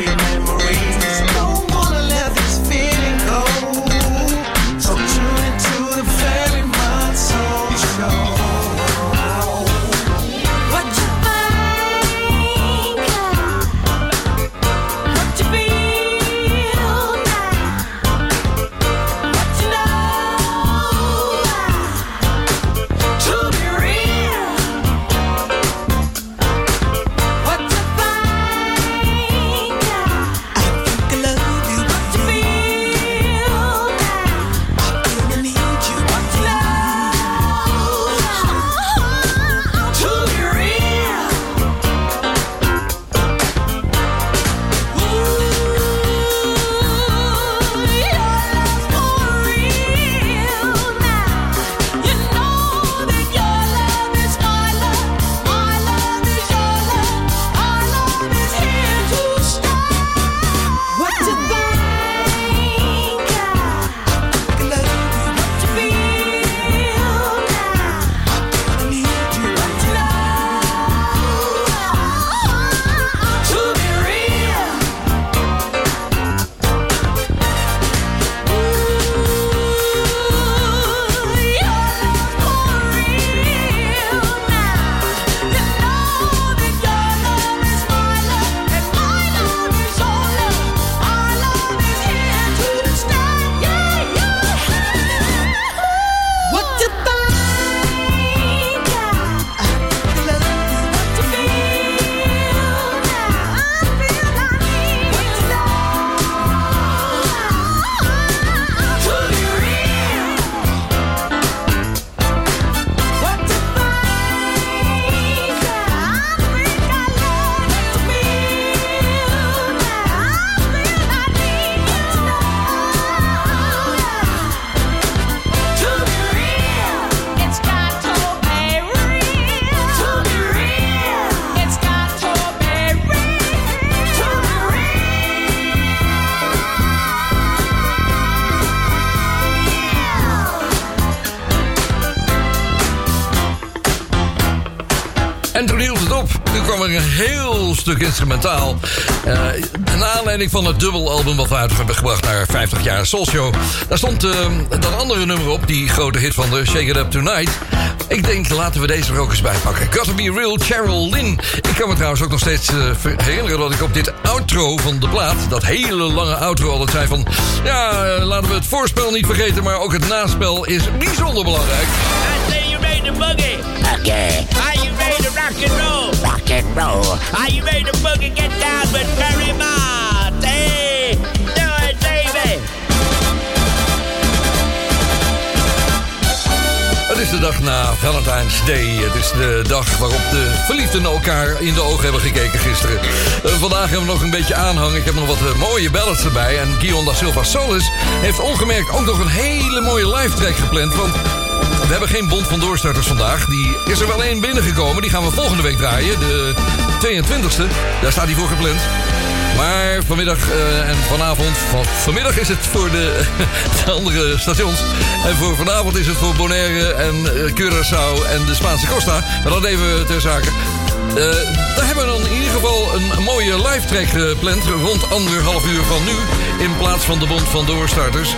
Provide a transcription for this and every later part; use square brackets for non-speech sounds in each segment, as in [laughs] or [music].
Yeah. Er een heel stuk instrumentaal. Uh, naar aanleiding van het dubbelalbum wat we uit hebben gebracht naar 50 jaar Soul Show. Daar stond uh, dat andere nummer op, die grote hit van de Shake It Up Tonight. Ik denk, laten we deze er ook eens bij pakken. Gotta Be Real, Cheryl Lynn. Ik kan me trouwens ook nog steeds uh, herinneren dat ik op dit outro van de plaat... dat hele lange outro altijd zei van... ja, laten we het voorspel niet vergeten... maar ook het naspel is bijzonder belangrijk. I say you made the boogie. Okay, to rock and roll? rock and roll. Are you ready to boogie? Get down with Perry Mott. Hey, do it, baby. Het is de dag na Valentine's Day. Het is de dag waarop de verliefden elkaar in de ogen hebben gekeken gisteren. Eh, vandaag hebben we nog een beetje aanhang. Ik heb nog wat eh, mooie ballads erbij. En Guion da Silva Solis heeft ongemerkt ook nog een hele mooie live track gepland. Want we hebben geen bond van doorstarters vandaag. Die is er wel één binnengekomen. Die gaan we volgende week draaien. De 22e. Daar staat hij voor gepland. Maar vanmiddag eh, en vanavond... Van, vanmiddag is het voor de, [laughs] de andere stations. En voor vanavond is het voor Bonaire en uh, Curaçao en de Spaanse Costa. Maar dat even ter zake. Daar hebben we dan in ieder geval een, mooie live track gepland. Rond anderhalf uur van nu. In plaats van de bond van doorstarters.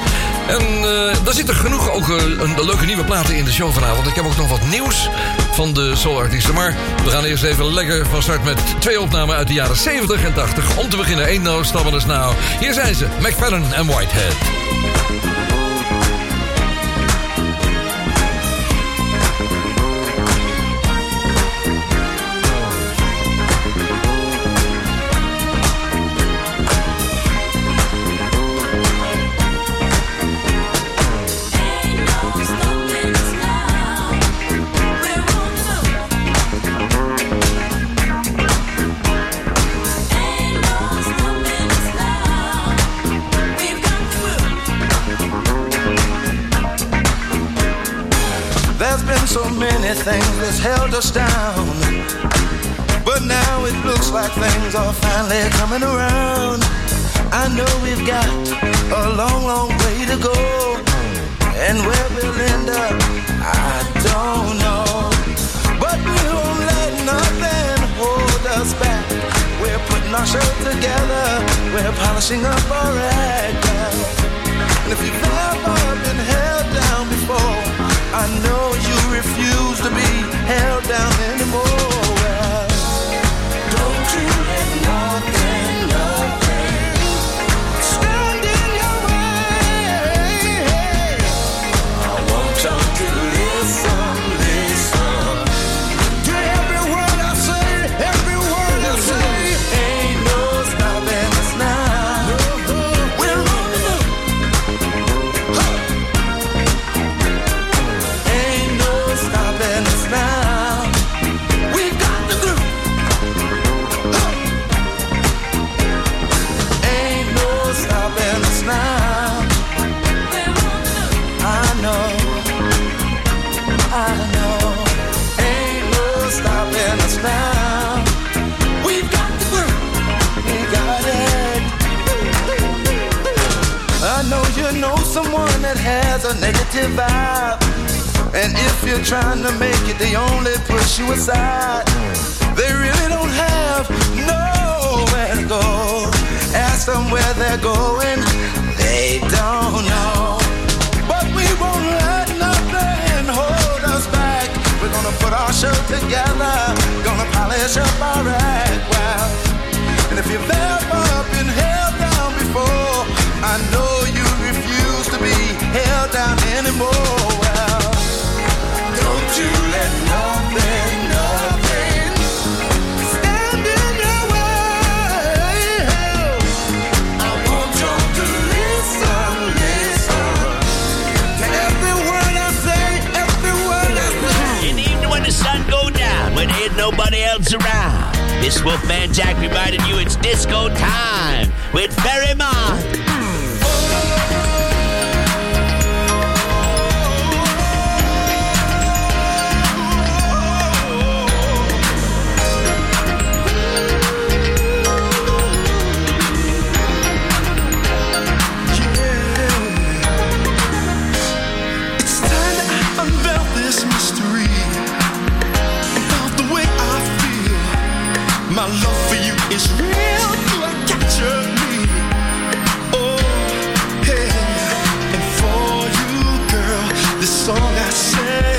En uh, daar zitten genoeg ook een, leuke nieuwe platen in de show vanavond. Ik heb ook nog wat nieuws van de soulartiesten. Maar we gaan eerst even lekker van start met twee opnamen uit de jaren 70 en 80. Om te beginnen, één no Stubbornness Now. Hier zijn ze, McFadden en Whitehead. Many things that's held us down. But now it looks like things are finally coming around. I know we've got a long, long way to go. And where we'll end up, I don't know. But we won't let nothing hold us back. We're putting our show together. We're polishing up our act. And if you've ever been held down before, I know you refuse to be held down anymore. Don't you let negative vibe. And if you're trying to make it, they only push you aside. They really don't have nowhere to go. Ask them where they're going, they don't know. But we won't let nothing hold us back. We're gonna put our show together, gonna polish up our act well. And if you've ever been held down before, I know down anymore. Don't you let nothing, nothing stand in your way. I want you to listen, listen to every word I say, every word I say. The evening when the sun down, when nobody else around. This Wolfman Jack reminding you it's disco time with Ferry Mont. Song I sing.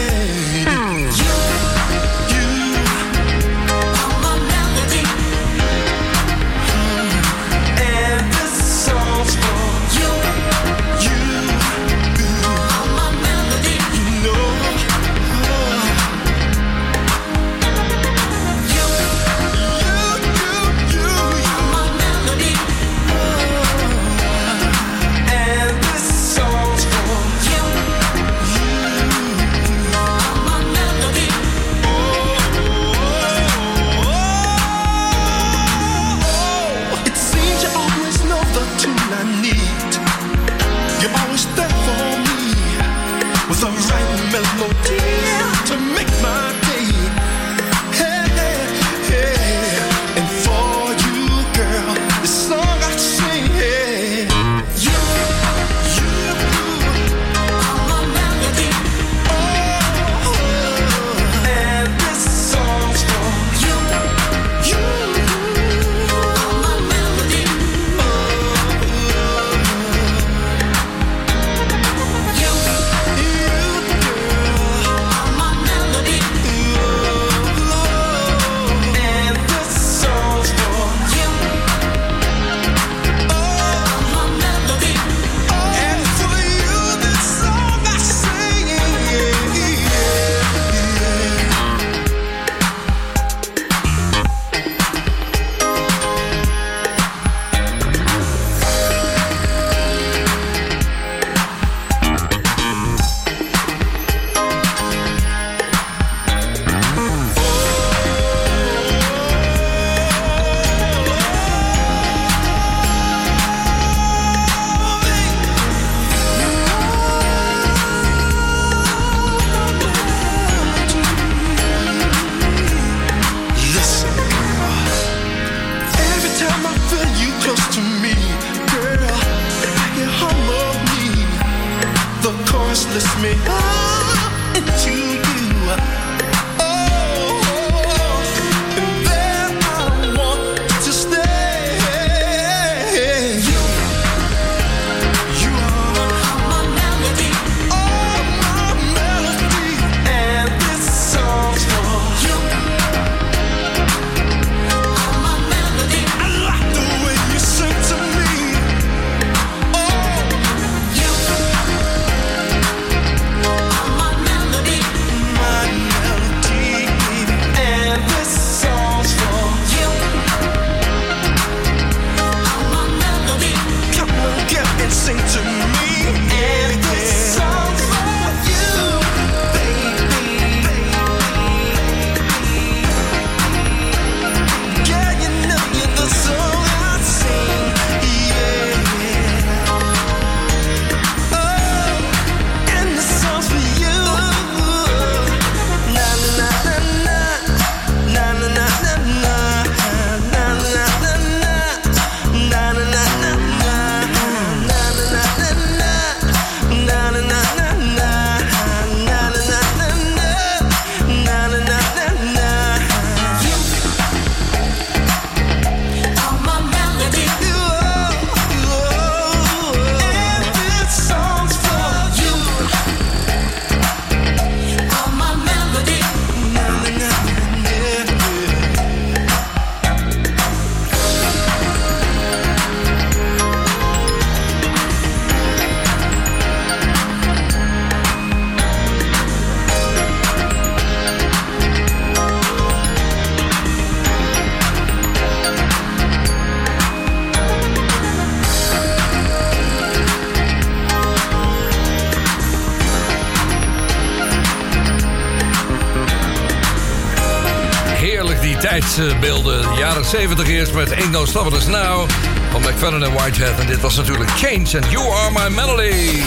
Tijdsbeelden. De jaren 70 eerst met Ain't No Stopping Now van McFadden en Whitehead. En dit was natuurlijk Change and You Are My Melody.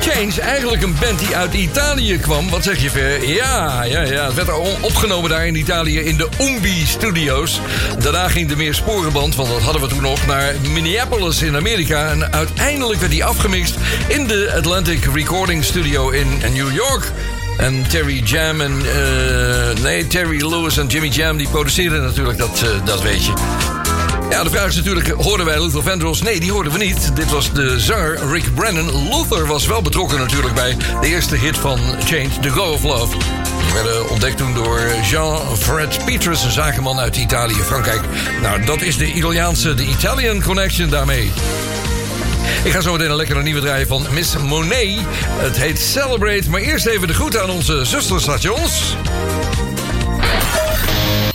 Change, eigenlijk een band die uit Italië kwam. Wat zeg je, Ver? Ja, ja, ja. Het werd opgenomen daar in Italië in de Umbi Studios. Daarna ging de meer sporenband, want dat hadden we toen nog, naar Minneapolis in Amerika. En uiteindelijk werd die afgemixt in de Atlantic Recording Studio in New York. En Terry Jam en... eh, nee, Terry Lewis en Jimmy Jam, die produceerden natuurlijk, dat, eh, dat weet je. Ja, de vraag is natuurlijk, hoorden wij Luther Vandross? Nee, die hoorden we niet. Dit was de zanger Rick Brennan. Luther was wel betrokken natuurlijk bij de eerste hit van Change, The Go of Love. Die werden ontdekt toen door Jean-Fred Petrus, een zakenman uit Italië, Frankrijk. Nou, dat is de Italiaanse, de Italian Connection daarmee. Ik ga zo meteen een lekkere nieuwe draaien van Miss Monet. Het heet Celebrate, maar eerst even de groeten aan onze zusterstations.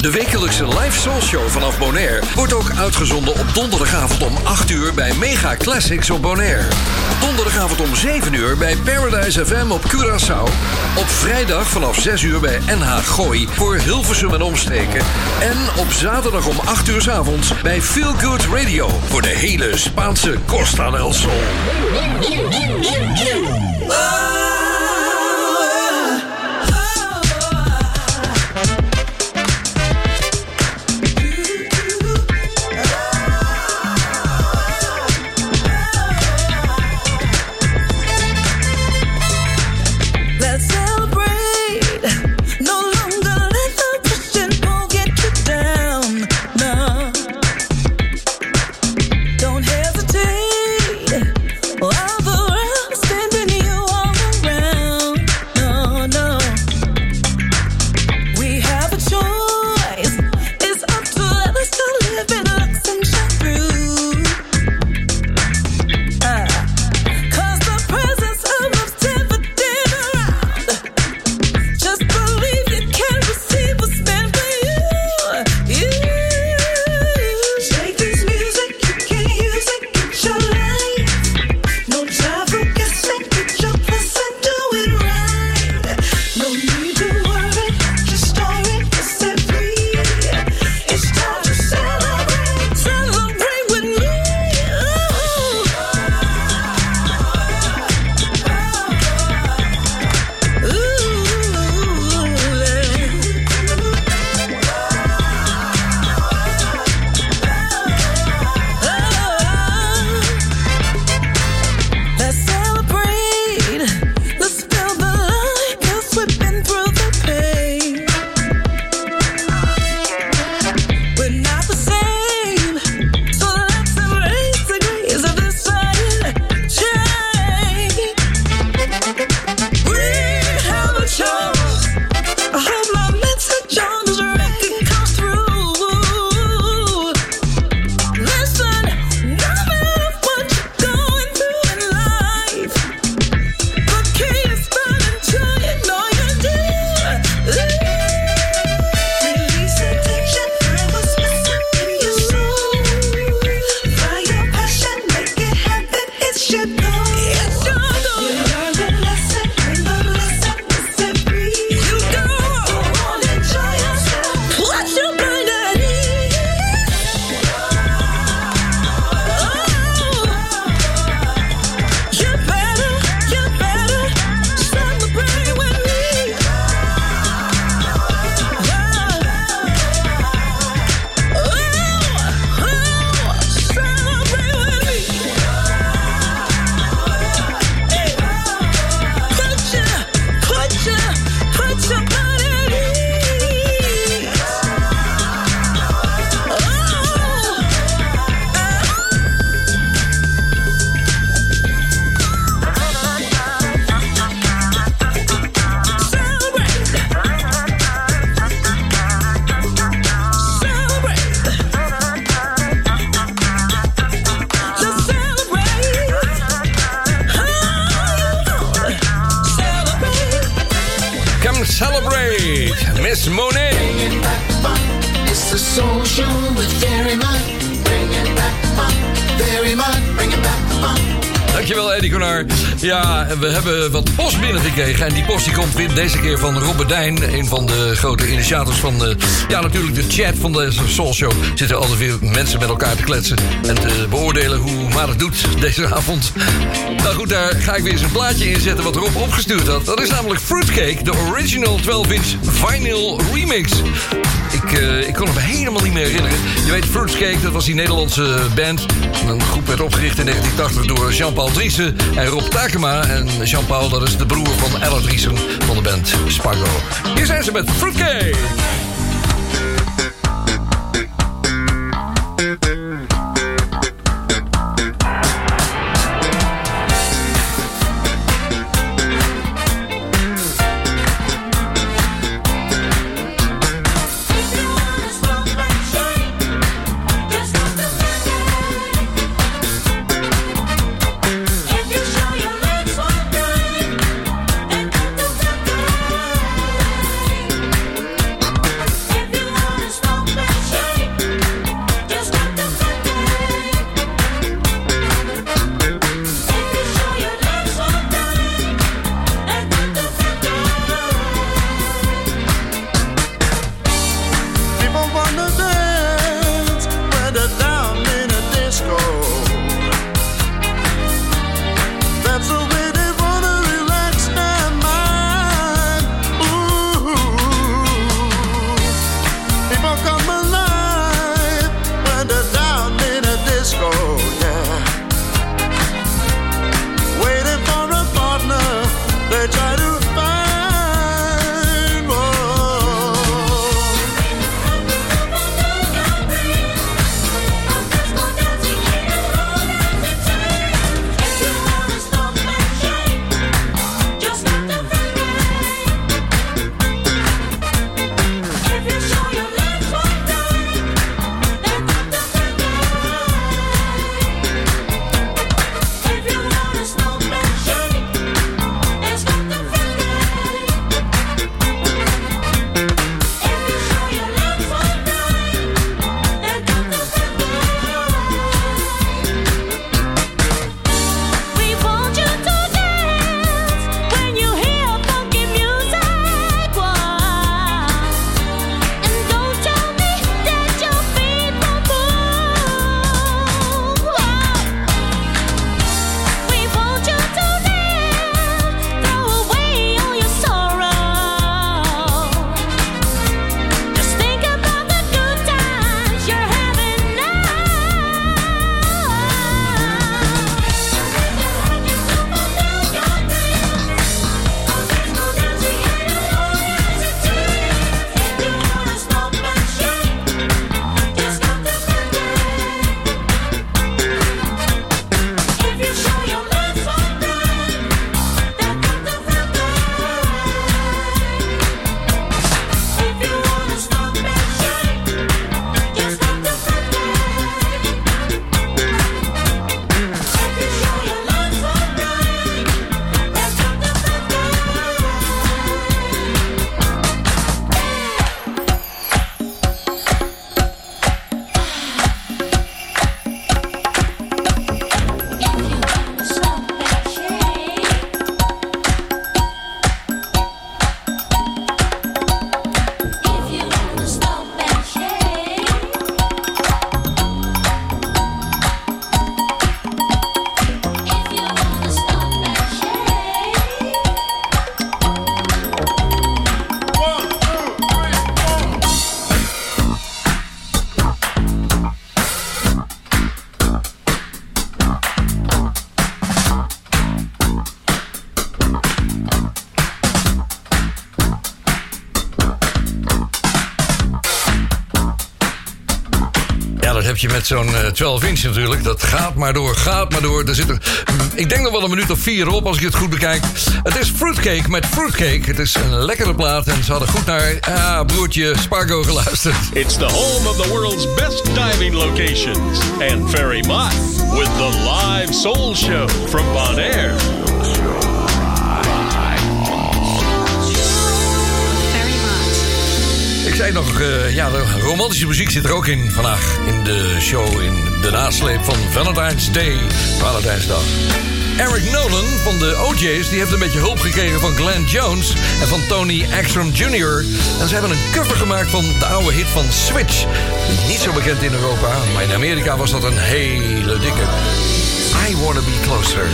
De wekelijkse live soul show vanaf Bonaire wordt ook uitgezonden op donderdagavond om 8 uur bij Mega Classics op Bonaire. Donderdagavond om 7 uur bij Paradise FM op Curaçao. Op vrijdag vanaf 6 uur bij NH Gooi voor Hilversum en omstreken. En op zaterdag om 8 uur 's avonds bij Feel Good Radio voor de hele Spaanse Costa del Sol. Een van de grote initiators van de, ja, natuurlijk de chat van deze Soul Show. Zitten altijd weer mensen met elkaar te kletsen. En te beoordelen hoe maar het doet deze [laughs] avond. Nou goed, daar ga ik weer eens een plaatje in zetten wat Rob opgestuurd had. Dat is namelijk Fruitcake, de original 12-inch vinyl remix. Ik, eh, kon het helemaal niet meer herinneren. Je weet, Fruitcake, dat was die Nederlandse band. Een groep werd opgericht in 1980 door Jean-Paul Driessen en Rob Takema. En Jean-Paul, dat is de broer van Ella Driessen van de band Spargo. Hier zijn ze met Fruitcake. 12 inch natuurlijk. Dat gaat maar door, gaat maar door. Er zit ik denk nog wel een minuut of vier op als ik het goed bekijk. Het is Fruitcake met Fruitcake. Het is een lekkere plaat en ze hadden goed naar ah, broertje Spargo geluisterd. It's the home of the world's best diving locations. And Ferry Mott with the live soul show from Bonaire. Ik zei nog, eh, ja, de romantische muziek zit er ook in vandaag in de show in de nasleep van Valentine's Day, Valentijnsdag. Eric Nolan van de OJ's die heeft een beetje hulp gekregen van Glenn Jones en van Tony Axum Jr. En ze hebben een cover gemaakt van de oude hit van Switch. Niet zo bekend in Europa, maar in Amerika was dat een hele dikke. I Wanna Be Closer.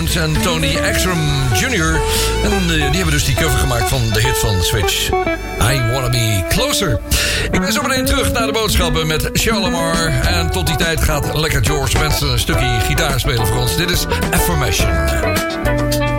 En Tony Exum Jr. En eh, die hebben dus die cover gemaakt van de hit van Switch. I Wanna Be Closer. Ik ben zo meteen terug naar de boodschappen met Shalimar. En tot die tijd gaat lekker George Benson een stukje gitaar spelen voor ons. Dit is Affirmation.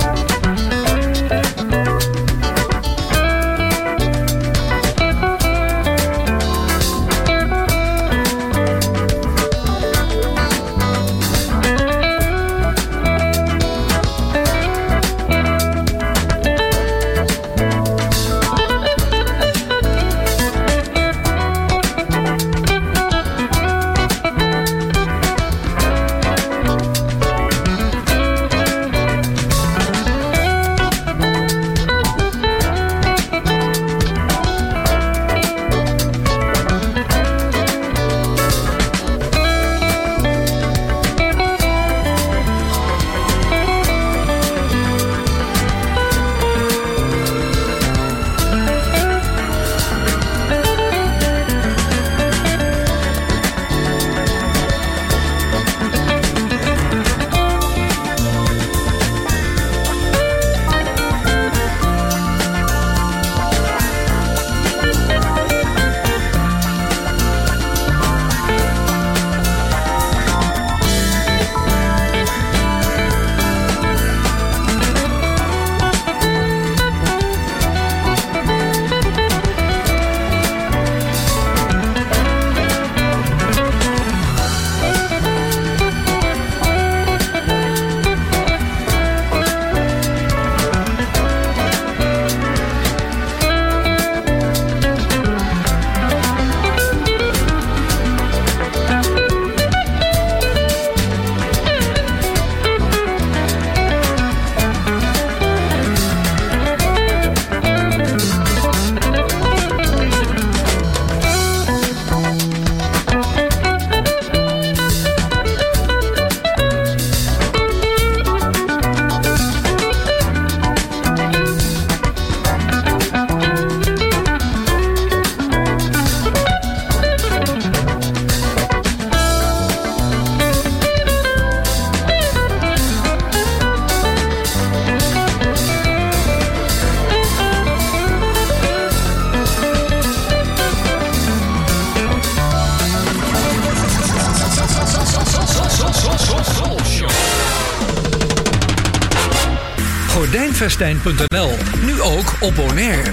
Nu ook op Bonaire.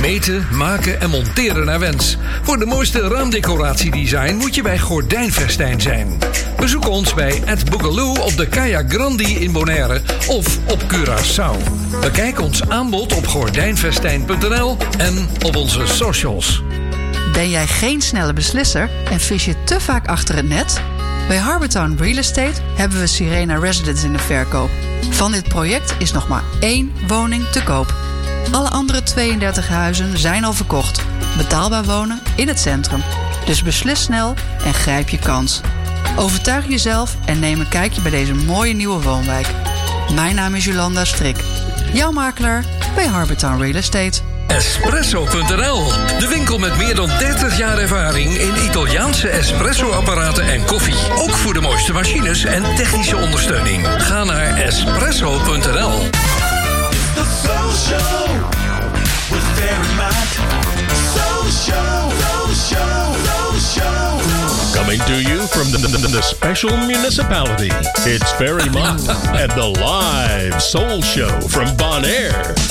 Meten, maken en monteren naar wens. Voor de mooiste raamdecoratiedesign moet je bij Gordijnvestijn zijn. Bezoek ons bij Ed Boogaloo op de Kaya Grandi in Bonaire of op Curaçao. Bekijk ons aanbod op gordijnvestijn.nl en op onze socials. Ben jij geen snelle beslisser en vis je te vaak achter het net? Bij Harbortown Real Estate hebben we Sirena Residence in de verkoop. Van dit project is nog maar één woning te koop. Alle andere 32 huizen zijn al verkocht. Betaalbaar wonen in het centrum. Dus beslis snel en grijp je kans. Overtuig jezelf en neem een kijkje bij deze mooie nieuwe woonwijk. Mijn naam is Jolanda Strik. Jouw makelaar bij Harbortown Real Estate. Espresso.nl, de winkel met meer dan 30 jaar ervaring in Italiaanse espresso-apparaten en koffie. Ook voor de mooiste machines en technische ondersteuning. Ga naar espresso.nl. The Soul Show with Barry Mott. Soul Show, Soul Show, Soul Show. Coming to you from the, the, the special municipality. It's Ferry Mott [laughs] and the live soul show from Bonaire.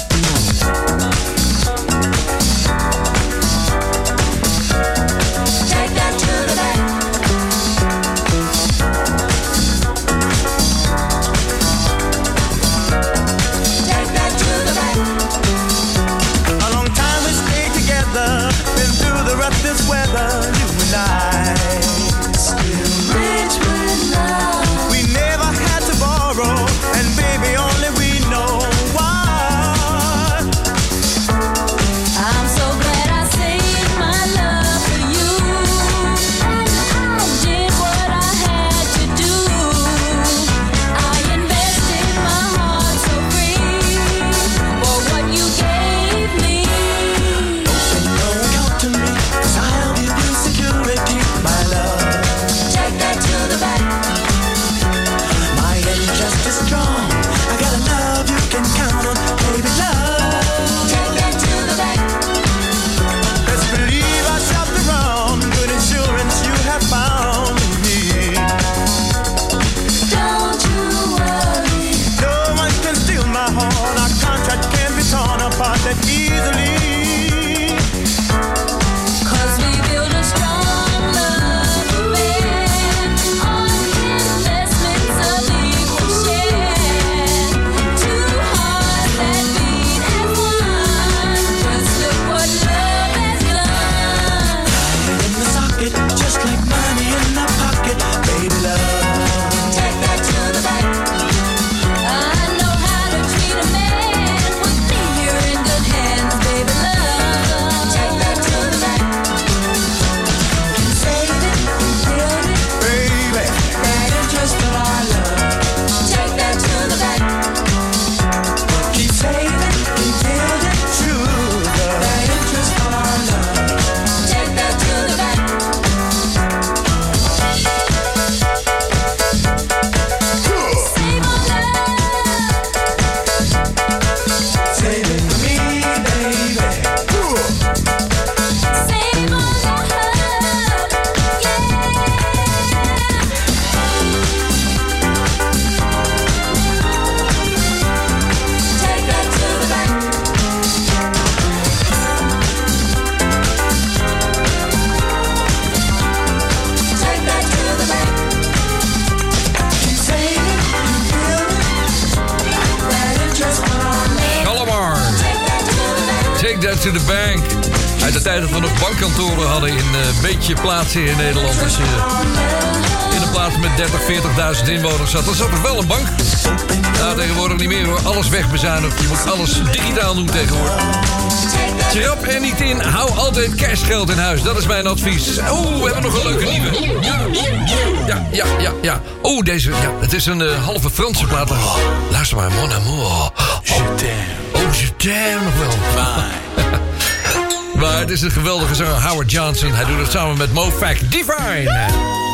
Plaatsen in Nederland. Als je in een plaats met 30, 40.000 inwoners zat, dan zat er wel een bank. Nou, tegenwoordig niet meer hoor. Alles wegbezuinigd. Je moet alles digitaal doen tegenwoordig. Trap er niet in. Hou altijd cashgeld in huis. Dat is mijn advies. Oeh, we hebben nog een leuke nieuwe. Ja, ja, ja, ja. Oeh, deze. Ja, het is een eh, halve Franse plaat. Oh, luister maar, mon amour. Oh, oh je t'aime nog wel. Het is een geweldige zanger Howard Johnson. Hij doet het samen met Mo Fack. Divine.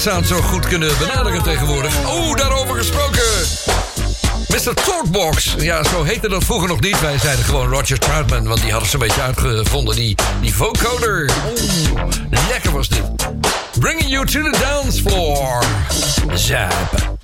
zou zo goed kunnen benaderen tegenwoordig. Oh, daarover gesproken. Mr. Talkbox. Ja, zo heette dat vroeger nog niet. Wij zeiden gewoon Roger Troutman, want die hadden ze een beetje uitgevonden. Die, die vocoder. Oh, lekker was dit. Bringing you to the dance floor. Zappen.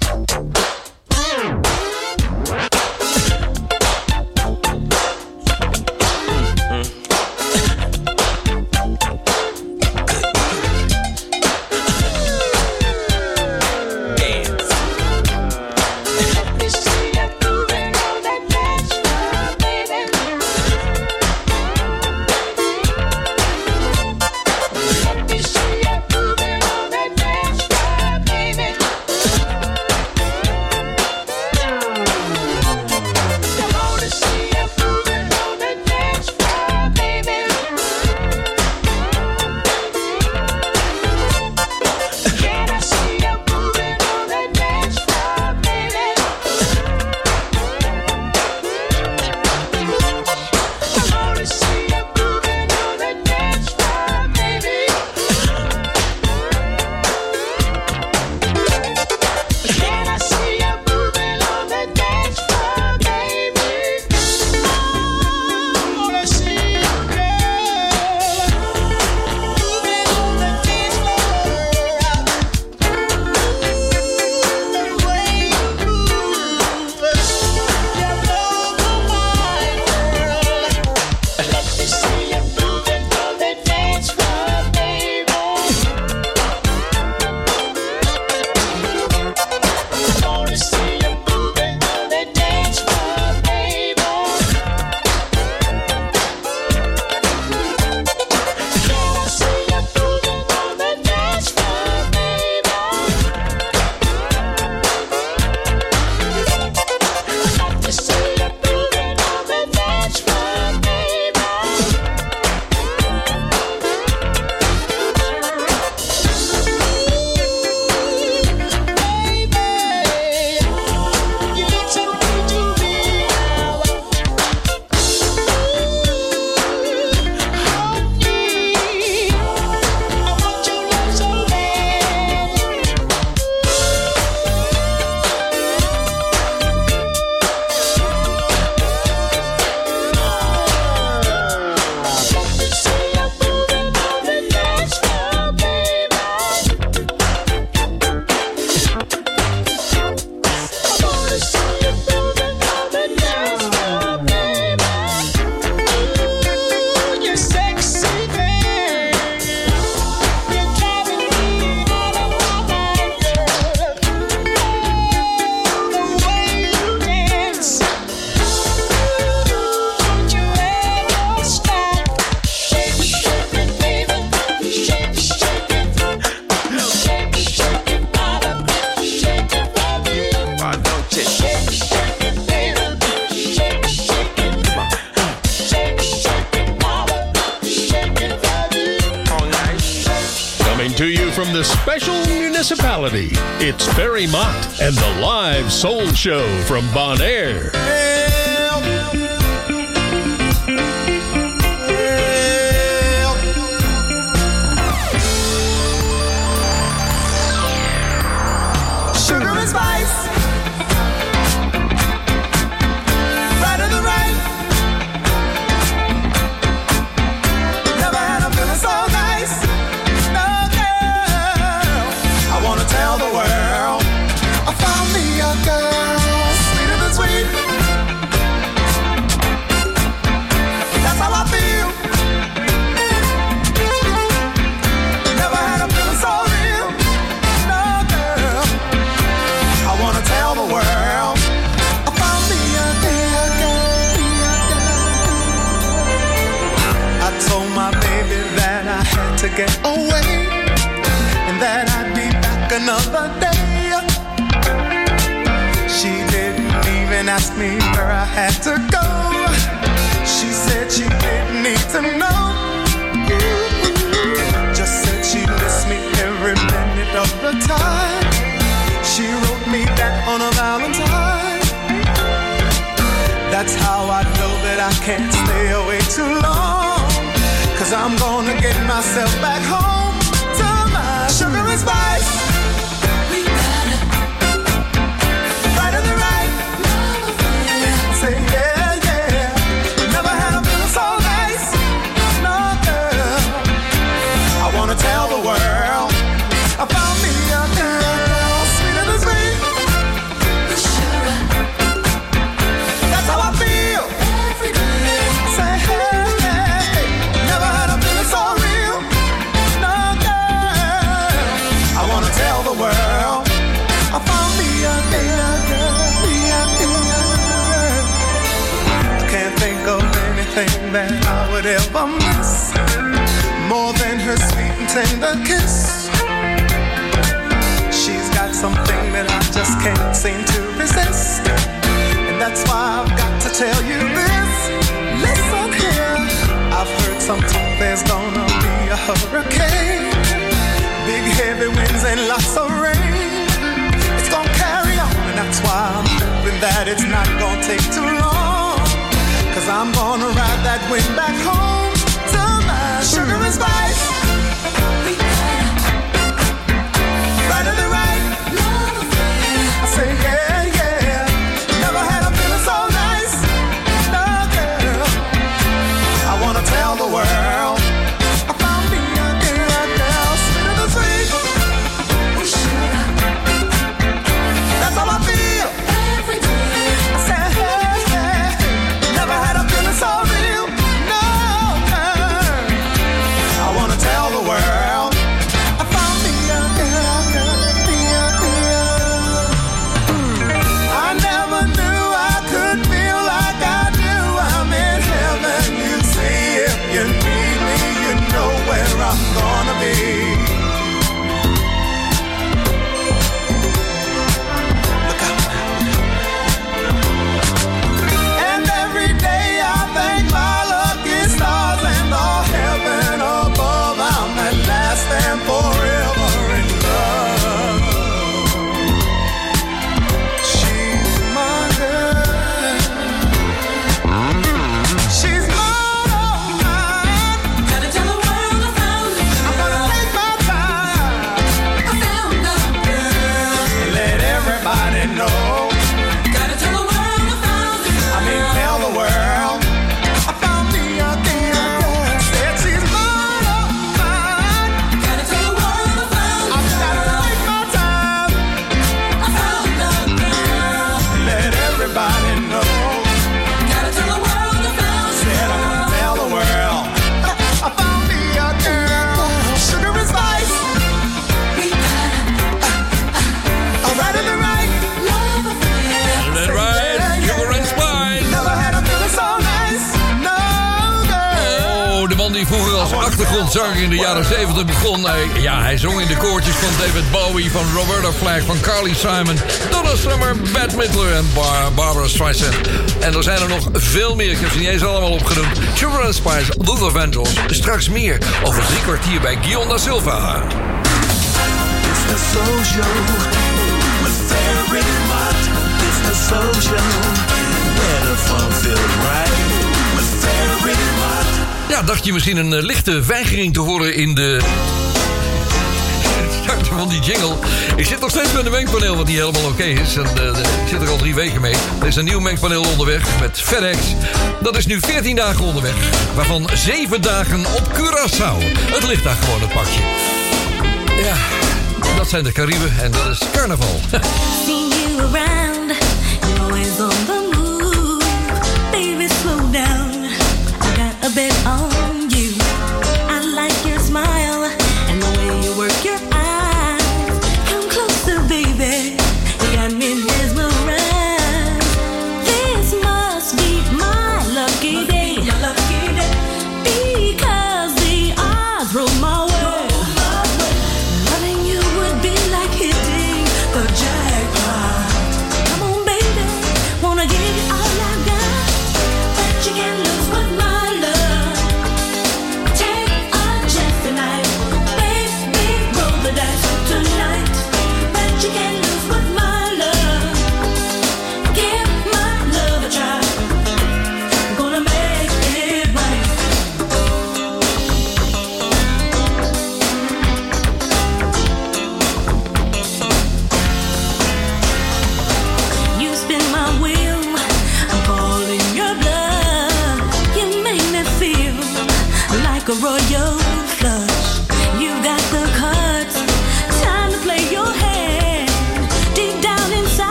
jaren 70 begon hij. Ja, hij zong in de koortjes van David Bowie, van Roberta Flack, van Carly Simon, Donna Summer, Bad Midler en Barbara Streisand. En er zijn er nog veel meer. Ik heb ze niet eens allemaal opgenoemd. Children and Spice, Luther Vandals. Straks meer over drie kwartier bij Guillaume da Silva. It's the soul. It's the soul. Ja, dacht je misschien een eh, lichte weigering te horen in de... van die jingle. Ik zit nog steeds met een mengpaneel wat niet helemaal oké is. En, eh, ik zit er al drie weken mee. Er is een nieuw mengpaneel onderweg met FedEx. Dat is nu 14 dagen onderweg. Waarvan 7 dagen op Curaçao. Het ligt daar gewoon, het pakje. Ja, dat zijn de Cariben en dat is carnaval. [laughs]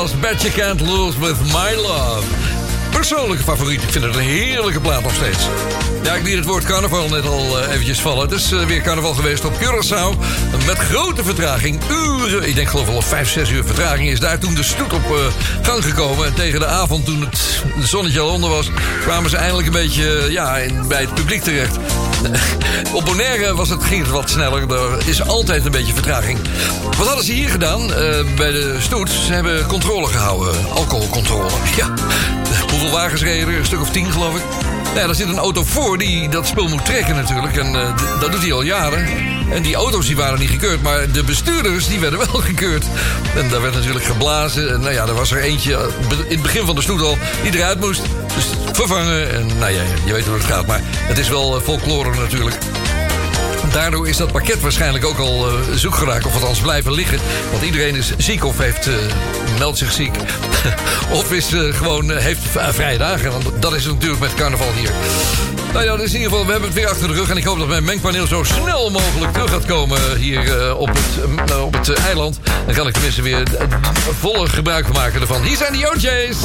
was Bet You Can't Lose With My Love. Persoonlijke favoriet. Ik vind het een heerlijke plaat nog steeds. Ja, ik liet het woord carnaval net al eh, eventjes vallen. Het is eh, weer carnaval geweest op Curaçao. Met grote vertraging. Uren, ik denk geloof wel of vijf, zes uur vertraging... is daar toen de stoet op eh, gang gekomen. En tegen de avond, toen het zonnetje al onder was... kwamen ze eindelijk een beetje ja, bij het publiek terecht. [laughs] Op Bonaire was het, ging het wat sneller. Er is altijd een beetje vertraging. Wat hadden ze hier gedaan eh, bij de stoet? Ze hebben controle gehouden. Alcoholcontrole. [laughs] Ja. Hoeveel wagens reden er? Een stuk of tien, geloof ik. Nou daar zit een auto voor die dat spul moet trekken natuurlijk. En eh, dat doet hij al jaren. En die auto's die waren niet gekeurd. Maar de bestuurders die werden [laughs] wel gekeurd. En daar werd natuurlijk geblazen. En nou ja, er was er eentje eh, in het begin van de stoet al die eruit moest. Vervangen. En nou ja, je weet hoe het gaat. Maar het is wel eh, folklore natuurlijk. Daardoor is dat pakket waarschijnlijk ook al eh, zoek geraakt. Of althans blijven liggen. Want iedereen is ziek of heeft, eh, meldt zich ziek. [laughs] of is eh, gewoon, eh, heeft vrije dagen. Dat is natuurlijk met carnaval hier. Nou ja, dus in ieder geval, we hebben het weer achter de rug. En ik hoop dat mijn mengpaneel zo snel mogelijk terug gaat komen hier eh, op het, eh, op het eh, eiland. Dan kan ik tenminste weer eh, volle gebruik maken ervan. Hier zijn de OJ's.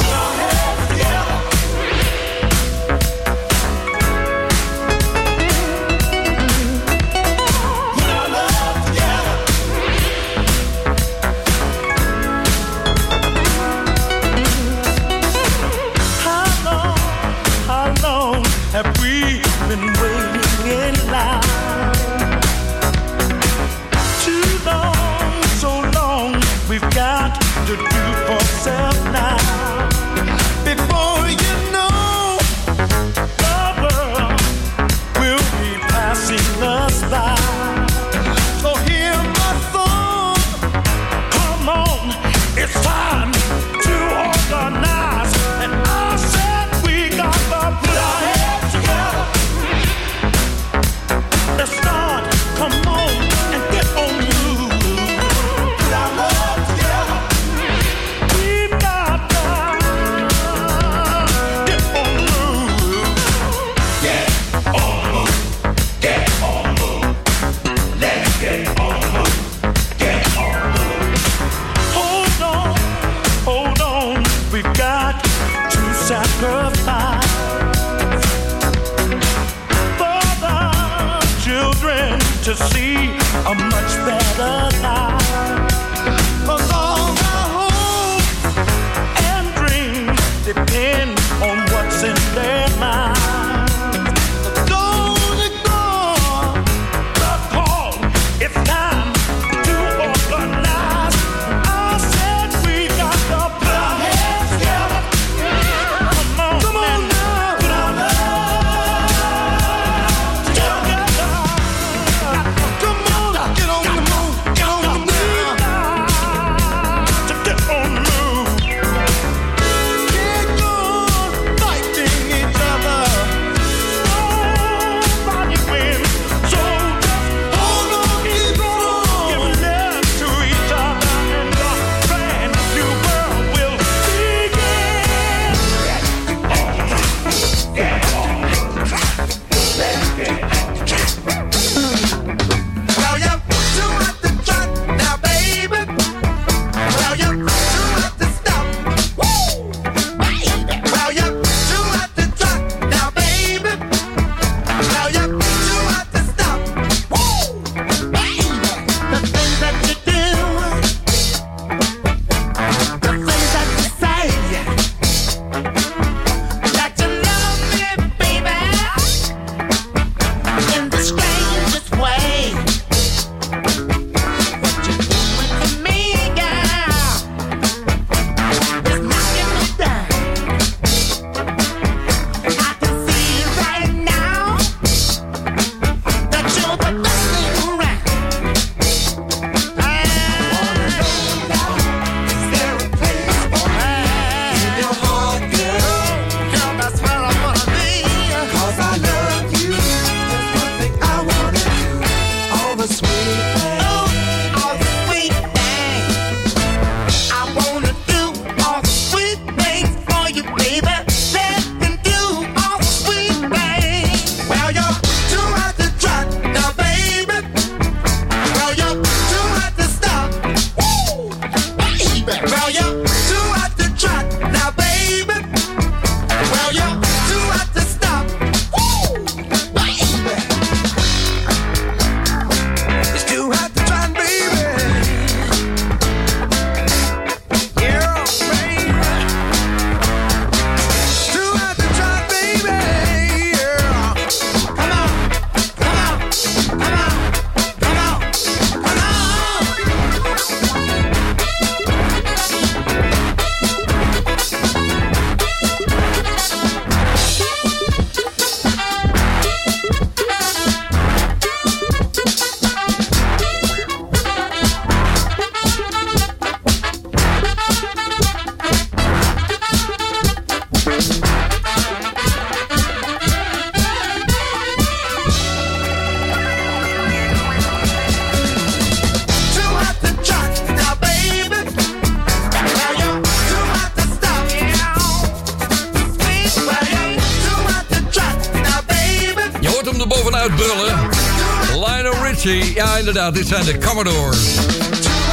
Dit zijn de Commodores.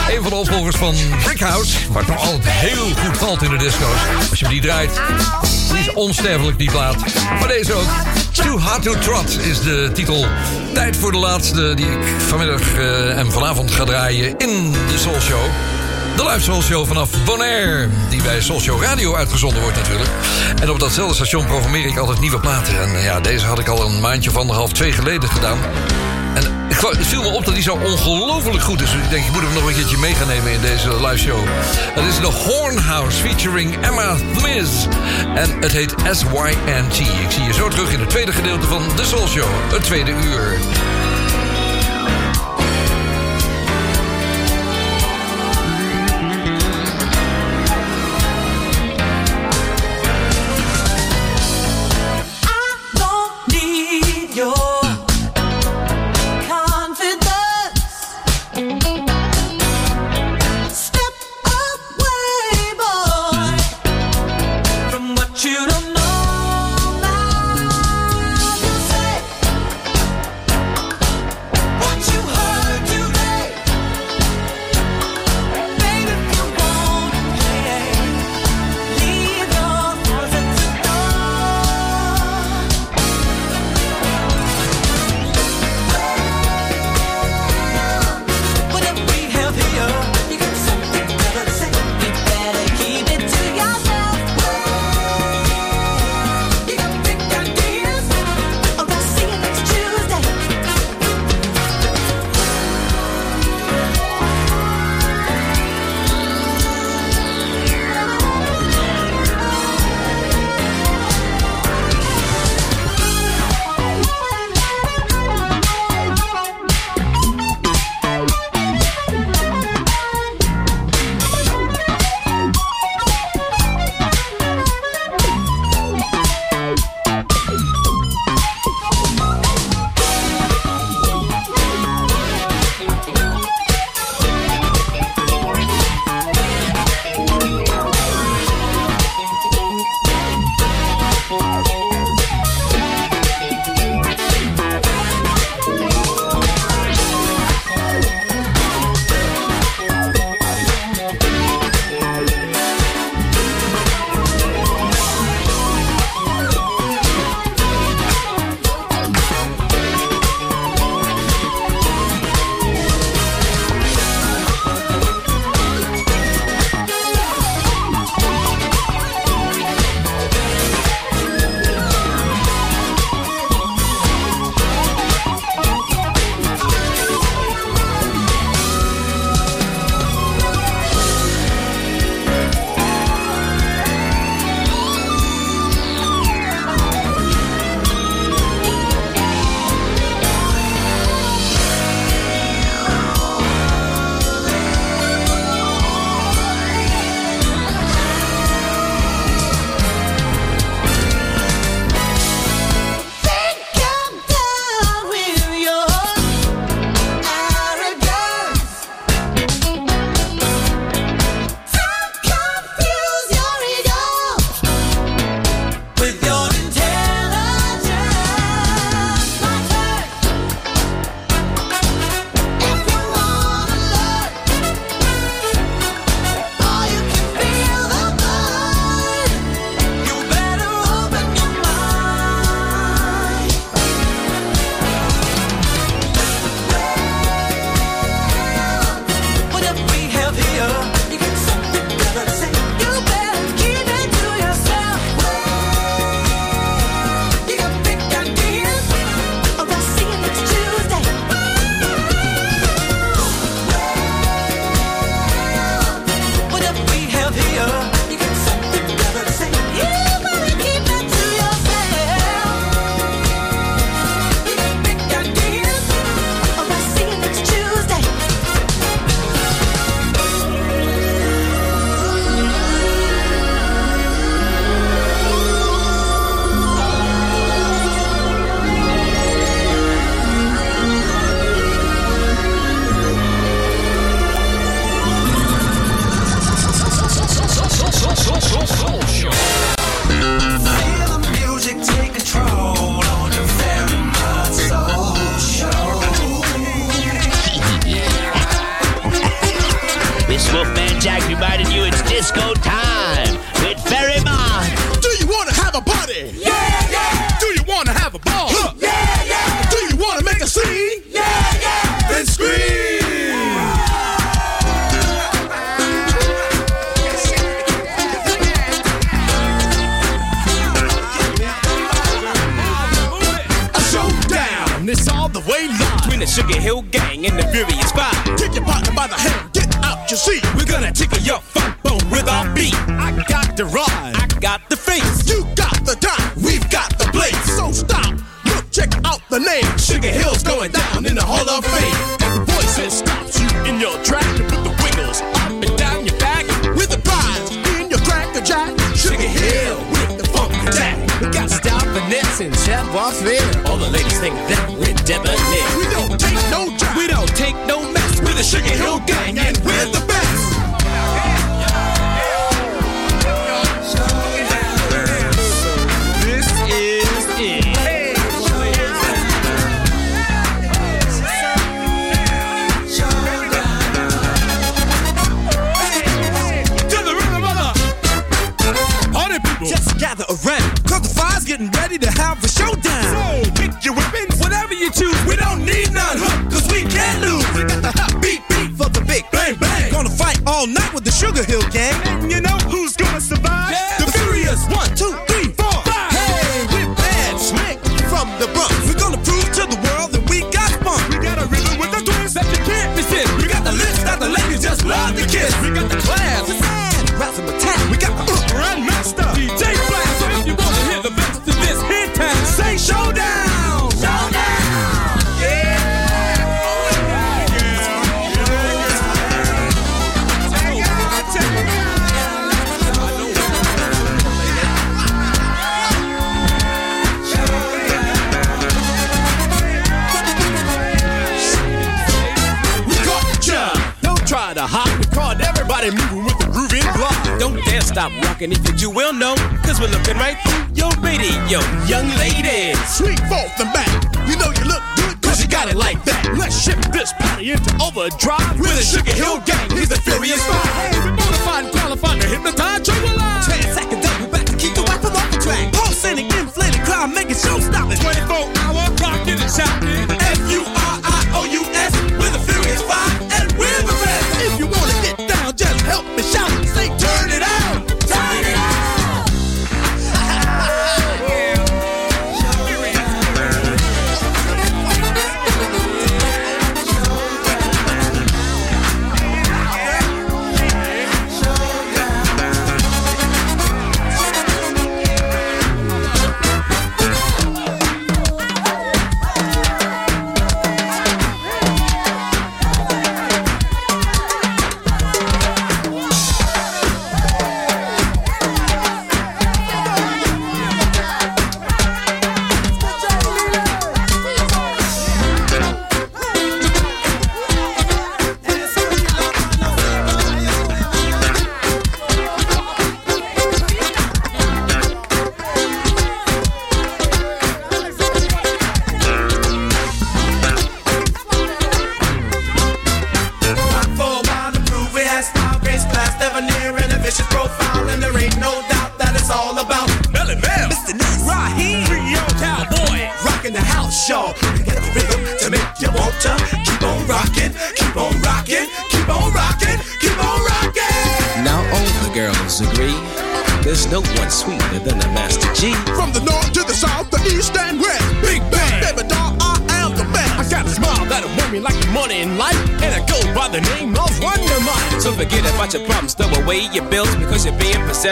Een van de opvolgers van Brickhouse. Wat nog altijd heel goed valt in de disco's. Als je die draait, is onsterfelijk die plaat. Maar deze ook. Too Hard to Trot is de titel. Tijd voor de laatste die ik vanmiddag eh, en vanavond ga draaien in de Soul Show. De live Soul Show vanaf Bonaire, die bij Soul Show Radio uitgezonden wordt natuurlijk. En op datzelfde station programmeer ik altijd nieuwe platen. En ja, deze had ik al een maandje of anderhalf, twee geleden gedaan het viel me op dat hij zo ongelooflijk goed is. Dus ik denk, ik moet hem nog een keertje mee gaan nemen in deze live show. Het is de Hornhouse featuring Emma Thmiz En het heet SYNT. Ik zie je zo terug in het tweede gedeelte van de Soul Show. Het tweede uur.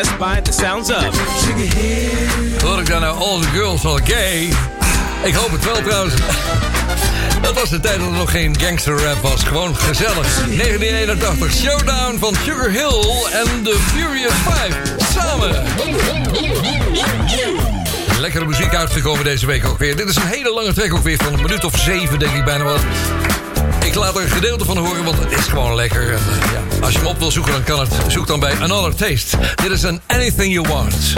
by the sounds of. Hoor ik dan nou All the Girls Are Gay? Ik hoop het wel trouwens. Dat was de tijd dat er nog geen gangster rap was. Gewoon gezellig. 1981 Showdown van Sugar Hill en The Furious Five. Samen. Lekkere muziek uitgekomen deze week ook weer. Dit is een hele lange track ook weer van een minuut of zeven denk ik bijna wel. Ik laat er een gedeelte van horen, want het is gewoon lekker. Eh, als je hem op wil zoeken, dan kan het. Zoek dan bij Another Taste. Dit is een Anything You Want.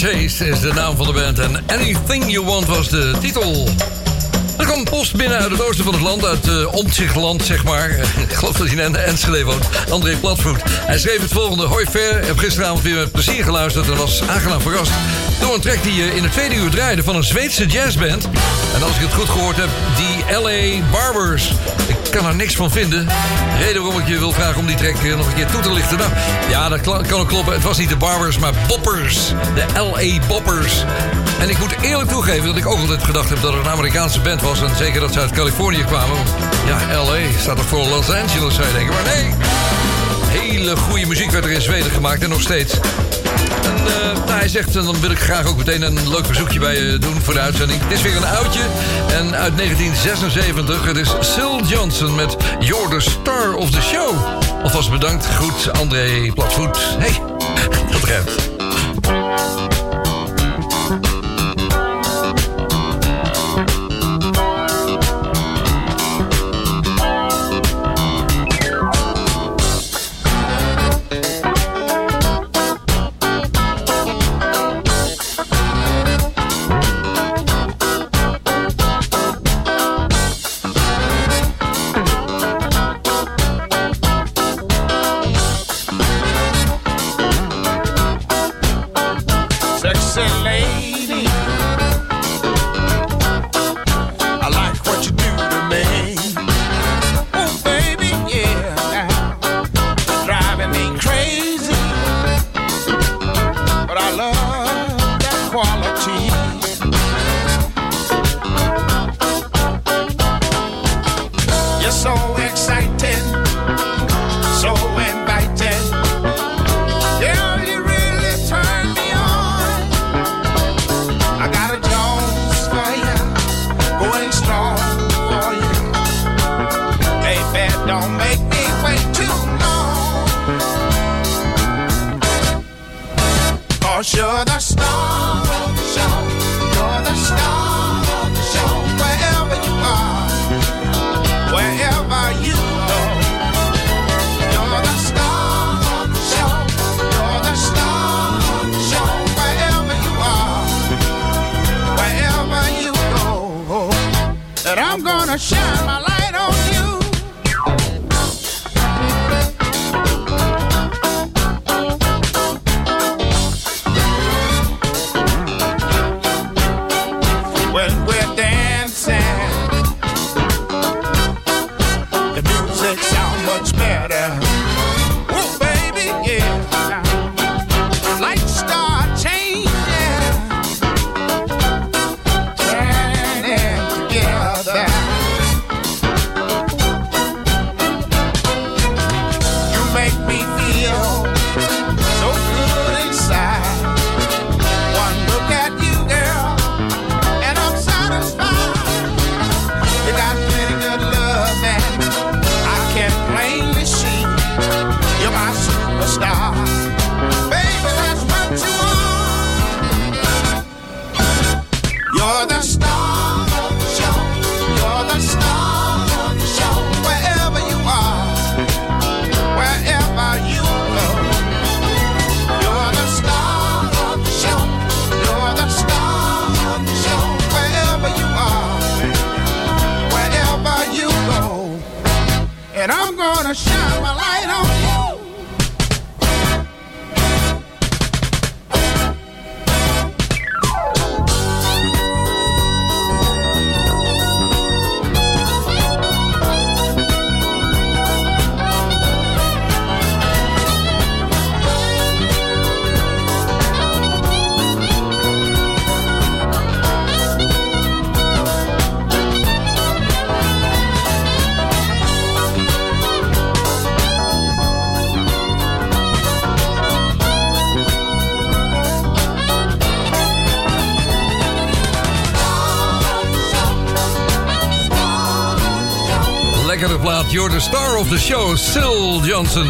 Taste is de naam van de band. En Anything You Want was de titel. Er kwam post binnen uit het oosten van het land, uit uh, Omtzigtland, zeg maar. [laughs] Ik geloof dat hij in Enschede woont. André Platvoet. Hij schreef het volgende. Hoi Ver, heb gisteravond weer met plezier geluisterd... en was aangenaam verrast door een track die je in het tweede uur draaide... van een Zweedse jazzband. En als ik het goed gehoord heb, die L.A. Barbers. Kan er niks van vinden. Reden waarom ik je wil vragen om die track eh, nog een keer toe te lichten. Nou, ja, dat kan ook kloppen. Het was niet de Barbers, maar Boppers. De L.A. Boppers. En ik moet eerlijk toegeven dat ik ook altijd gedacht heb dat het een Amerikaanse band was. En zeker dat ze uit Californië kwamen. Ja, L.A. staat toch voor Los Angeles, zou je denken. Maar nee, hele goede muziek werd er in Zweden gemaakt en nog steeds. Hij zegt, en dan wil ik graag ook meteen een leuk verzoekje bij je doen voor de uitzending. Het is weer een oudje en uit 1976. Het is Sil Johnson met You're the Star of the Show. Alvast bedankt. Goed, André Platvoet. Hey, dat redt. de show, Sil Johnson.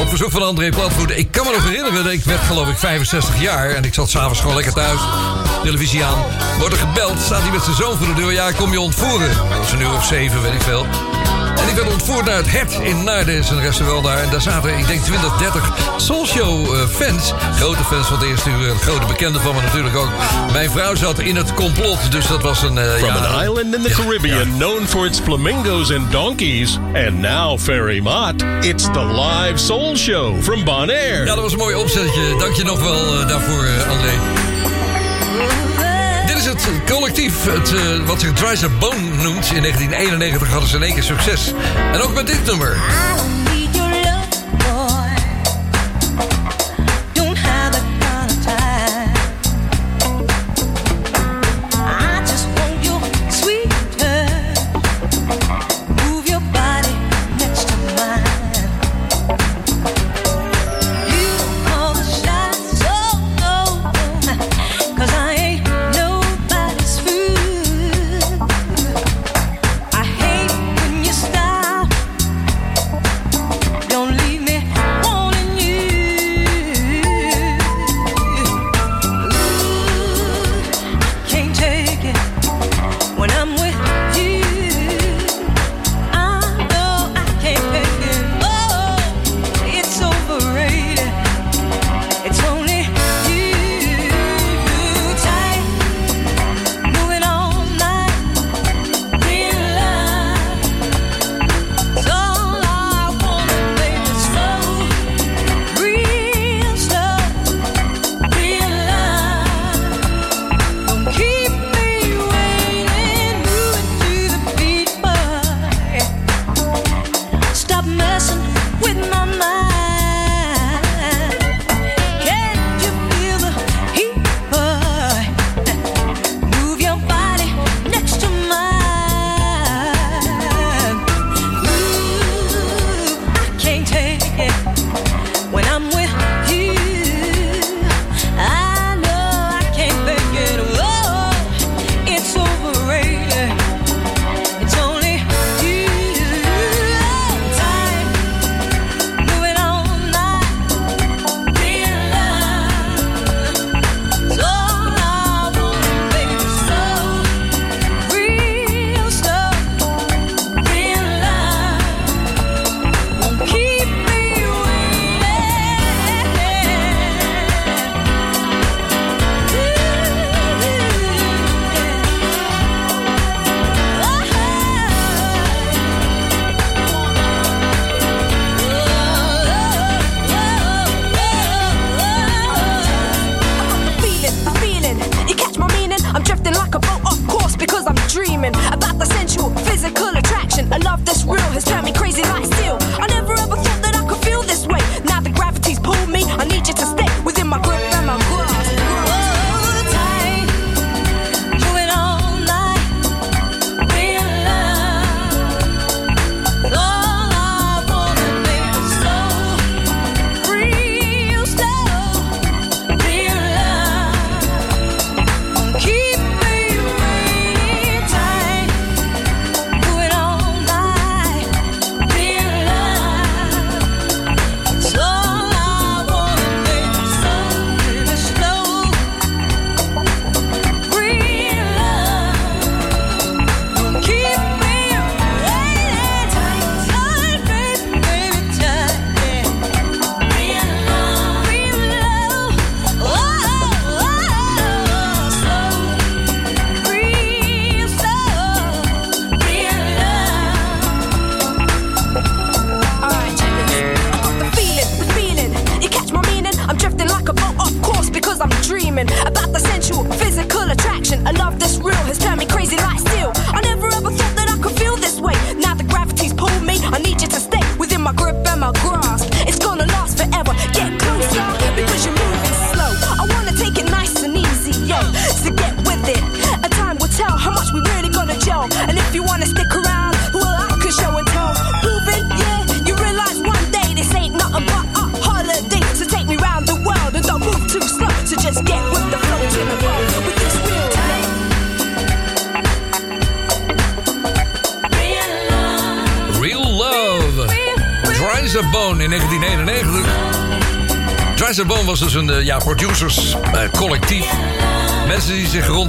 Op verzoek van André Platvoet. Ik kan me nog herinneren, ik werd geloof ik 65 jaar... en ik zat s'avonds gewoon lekker thuis, televisie aan. Wordt er gebeld, staat hij met zijn zoon voor de deur. Ja, kom je ontvoeren. Dat was een uur of zeven, weet ik veel. Ik ben werd ontvoerd naar het Het in Nardes en resten daar. En daar zaten, ik denk, 20, 30 Soulshow-fans. Eh, grote fans van de eerste uur. Grote bekenden van me natuurlijk ook. Mijn vrouw zat in het complot, dus dat was een... Eh, from an island in the Caribbean known for its flamingos and donkeys. And now Ferry Mott. It's the live Soul Show from Bonaire. Ja, dat was een mooi opzetje. Dank je nog wel eh, daarvoor, André het eh, collectief, het, eh, wat zich Dryzer Bone noemt... in 1991 hadden ze een één keer succes. En ook met dit nummer.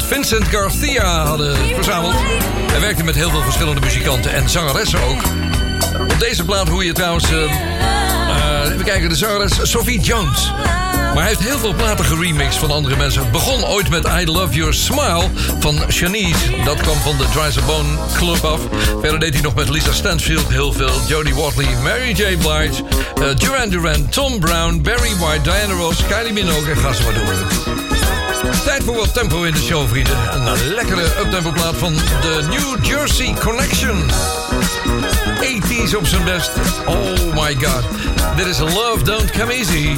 Vincent Garcia hadden verzameld. Hij werkte met heel veel verschillende muzikanten en zangeressen ook. Op deze plaat hoor je trouwens... eh, even kijken, de zangeres Sophie Jones. Maar hij heeft heel veel platen geremixed van andere mensen. Begon ooit met I Love Your Smile van Shanice. Dat kwam van de a Bone Club af. Verder deed hij nog met Lisa Stansfield heel veel. Jodie Watley, Mary J. Blige, eh, Duran Duran, Tom Brown, Barry White, Diana Ross, Kylie Minogue en ga ze maar door. Tijd voor wat tempo in de show, vrienden. Een lekkere uptempo plaat van de New Jersey Connection. 80s op zijn best. Oh my god. Dit is Love Don't Come Easy.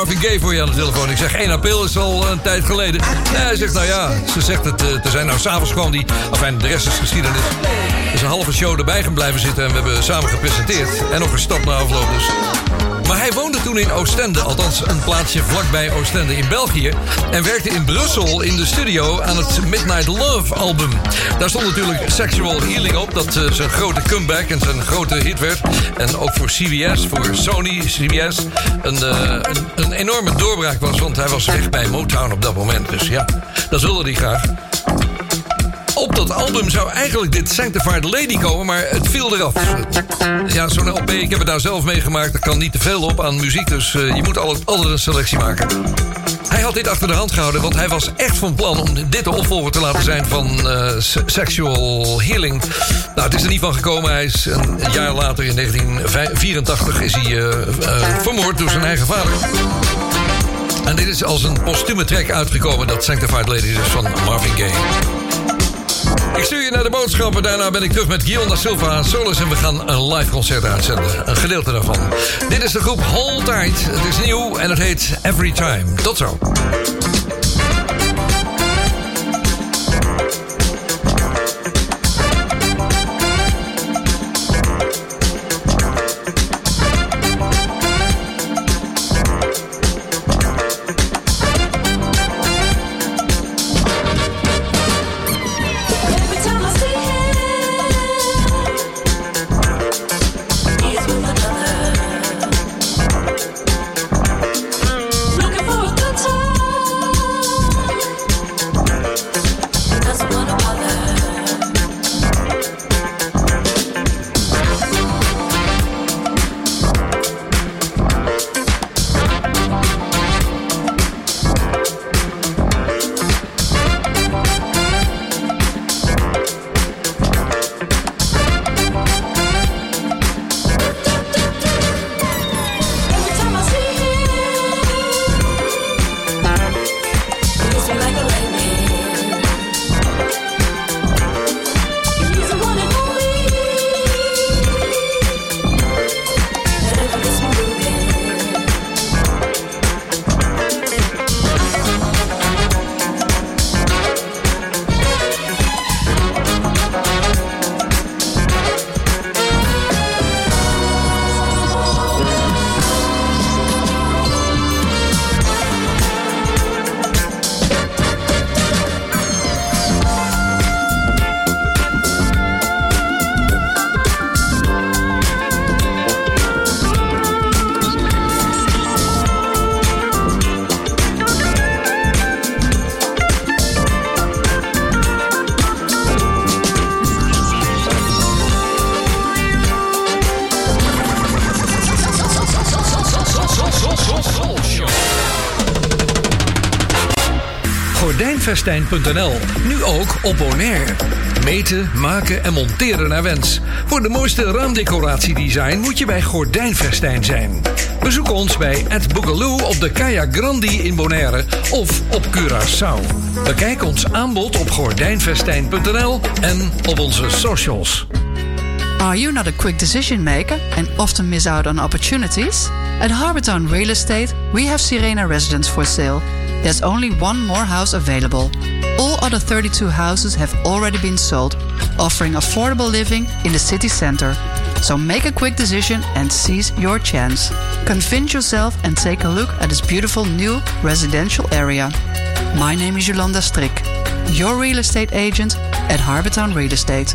Marvin Gaye voor je aan de telefoon. Ik zeg, 1 april is al een tijd geleden. Nee, hij zegt, nou ja, ze zegt het eh, te zijn. Nou, s'avonds kwam die, enfin, de rest is geschiedenis. Er is een halve show erbij gaan blijven zitten... en we hebben samen gepresenteerd. En nog gestapt na afloop, dus... Maar hij woonde toen in Oostende, althans een plaatsje vlakbij Oostende in België. En werkte in Brussel in de studio aan het Midnight Love album. Daar stond natuurlijk Sexual Healing op, dat eh, zijn grote comeback en zijn grote hit werd. En ook voor CBS, voor Sony CBS, een, eh, een, een enorme doorbraak was. Want hij was weg bij Motown op dat moment. Dus ja, dat wilde hij graag. Op dat album zou eigenlijk dit Sanctified Lady komen, maar het viel eraf. Ja, zo'n LP, ik heb het daar zelf meegemaakt. Er kan niet te veel op aan muziek, dus eh, je moet altijd een selectie maken. Hij had dit achter de hand gehouden, want hij was echt van plan om dit de opvolger te laten zijn van eh, Se- Sexual Healing. Nou, het is er niet van gekomen. Hij is een jaar later, in 1984, is hij eh, eh, vermoord door zijn eigen vader. En dit is als een postume track uitgekomen, dat Sanctified Lady dus van Marvin Gaye. Ik stuur je naar de boodschappen. Daarna ben ik terug met Guillaume da Silva Solis. En we gaan een live concert uitzenden. Een gedeelte daarvan. Dit is de groep Hold Tight. Het is nieuw en het heet Every Time. Tot zo. Nu ook op Bonaire. Meten, maken en monteren naar wens. Voor de mooiste raamdecoratiedesign moet je bij Gordijnvestijn zijn. Bezoek ons bij Ed Boogaloo op de Kaya Grandi in Bonaire of op Curaçao. Bekijk ons aanbod op gordijnvestijn.nl en op onze socials. Are you not a quick decision maker and often miss out on opportunities? At Harbortown Real Estate, we have Sirena Residence for sale. There's only one more house available. All other 32 houses have already been sold, offering affordable living in the city center. So make a quick decision and seize your chance. Convince yourself and take a look at this beautiful new residential area. My name is Jolanda Strik, your real estate agent at Harbortown Real Estate.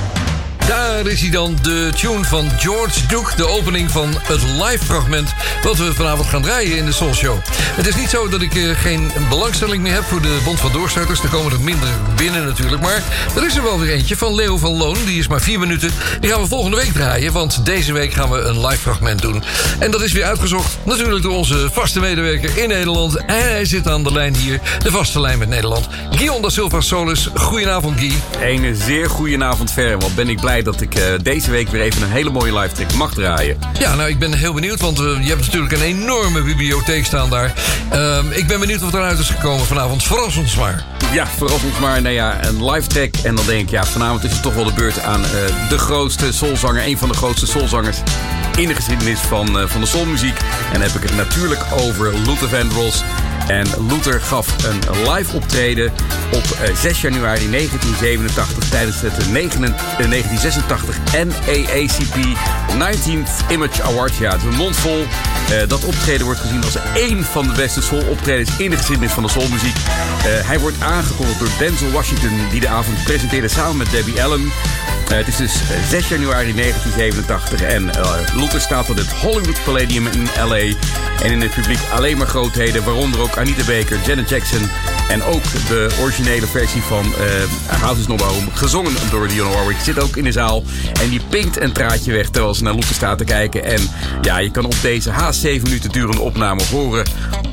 Daar is hij dan, de tune van George Duke. De opening van het live fragment wat we vanavond gaan draaien in de Soul Show. Het is niet zo dat ik eh, geen belangstelling meer heb voor de Bond van Doorstarters. Er komen er minder binnen natuurlijk. Maar er is er wel weer eentje van Leo van Loon. Die is maar vier minuten. Die gaan we volgende week draaien. Want deze week gaan we een live fragment doen. En dat is weer uitgezocht natuurlijk door onze vaste medewerker in Nederland. Hij zit aan de lijn hier. De vaste lijn met Nederland. Guion da Silva Solis. Goedenavond Guy. Een zeer goedenavond ver. Wat ben ik blij dat ik eh, deze week weer even een hele mooie live track mag draaien. Ja, nou, ik ben heel benieuwd, want eh, je hebt natuurlijk een enorme bibliotheek staan daar. Ehm, ik ben benieuwd wat eruit is gekomen vanavond. Verras ons maar. Ja, verras ons maar. Nou ja, een live track. En dan denk ik, ja, vanavond is het toch wel de beurt aan eh, de grootste soulzanger. Een van de grootste soulzangers in de geschiedenis van, van de soulmuziek. En dan heb ik het natuurlijk over Luther Vandross. En Luther gaf een live optreden op eh, 6 januari 1987 tijdens het eh, 9 eh, 1986 NAACP 19th Image Award. Ja, het is een mond vol. Eh, dat optreden wordt gezien als één van de beste soul-optredens in de geschiedenis van de soulmuziek. Eh, hij wordt aangekondigd door Denzel Washington, die de avond presenteerde samen met Debbie Allen. Eh, het is dus eh, 6 januari 1987 en eh, Luther staat op het Hollywood Palladium in LA. En in het publiek alleen maar grootheden, waaronder ook Anita Baker, Janet Jackson en ook de originele versie van eh House is Not Home, gezongen door Dionne Warwick, zit ook in de zaal. En die pinkt een traatje weg terwijl ze naar Luther staat te kijken. En ja, je kan op deze haast 7 minuten durende opname horen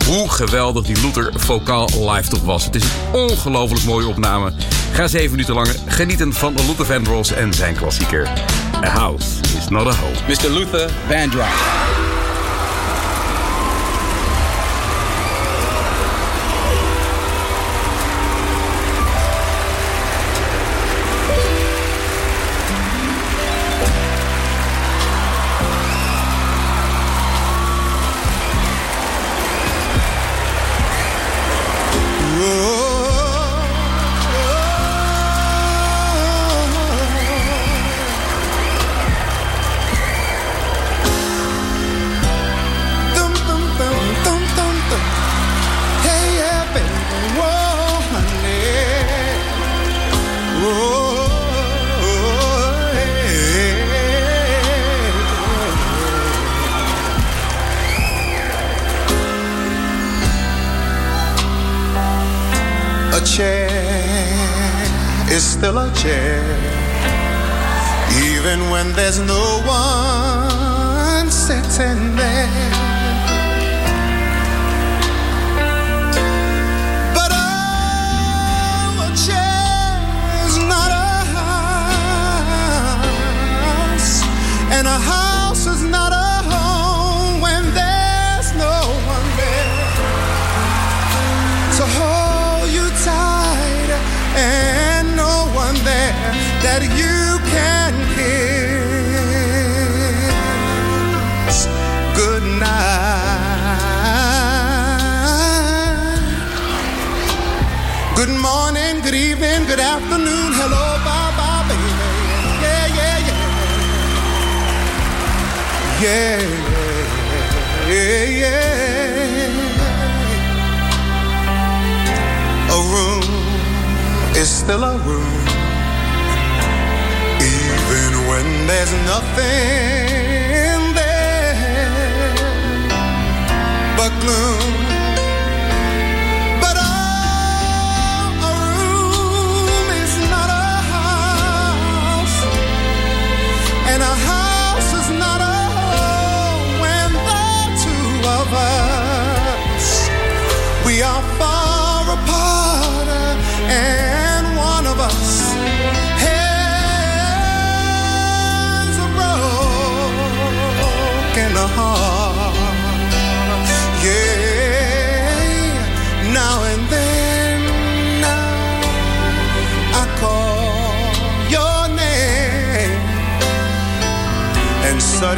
hoe geweldig die Luther vocaal live toch was. Het is een ongelooflijk mooie opname. Ga 7 minuten lang genieten van Luther Vandross en zijn klassieker A House is Not a Home. Mr. Luther Vandross.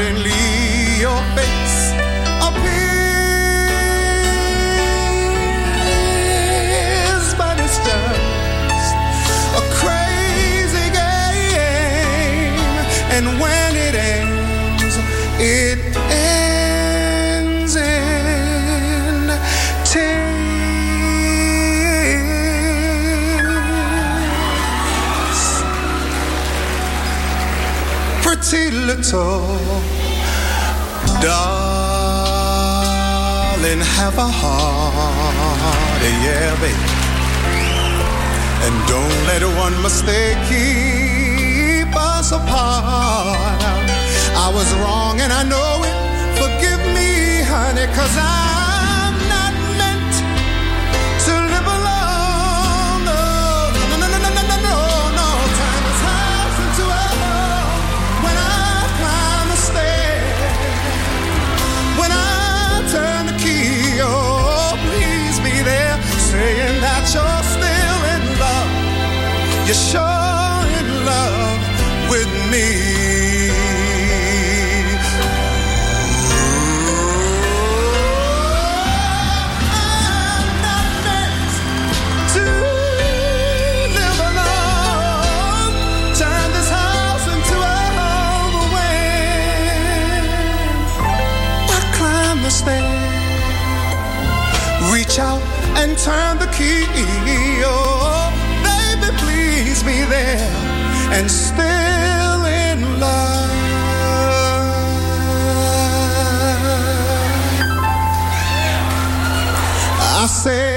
suddenly your face appears, but it's just a crazy game, and when it ends, it ends in tears. Pretty little have a heart, yeah, baby. And don't let one mistake keep us apart. I was wrong and I know it. Forgive me, honey, cause I'm You're sure in love with me. To live alone, turn this house into a home when I climb the stairs, reach out and turn the key. And still in love. I said,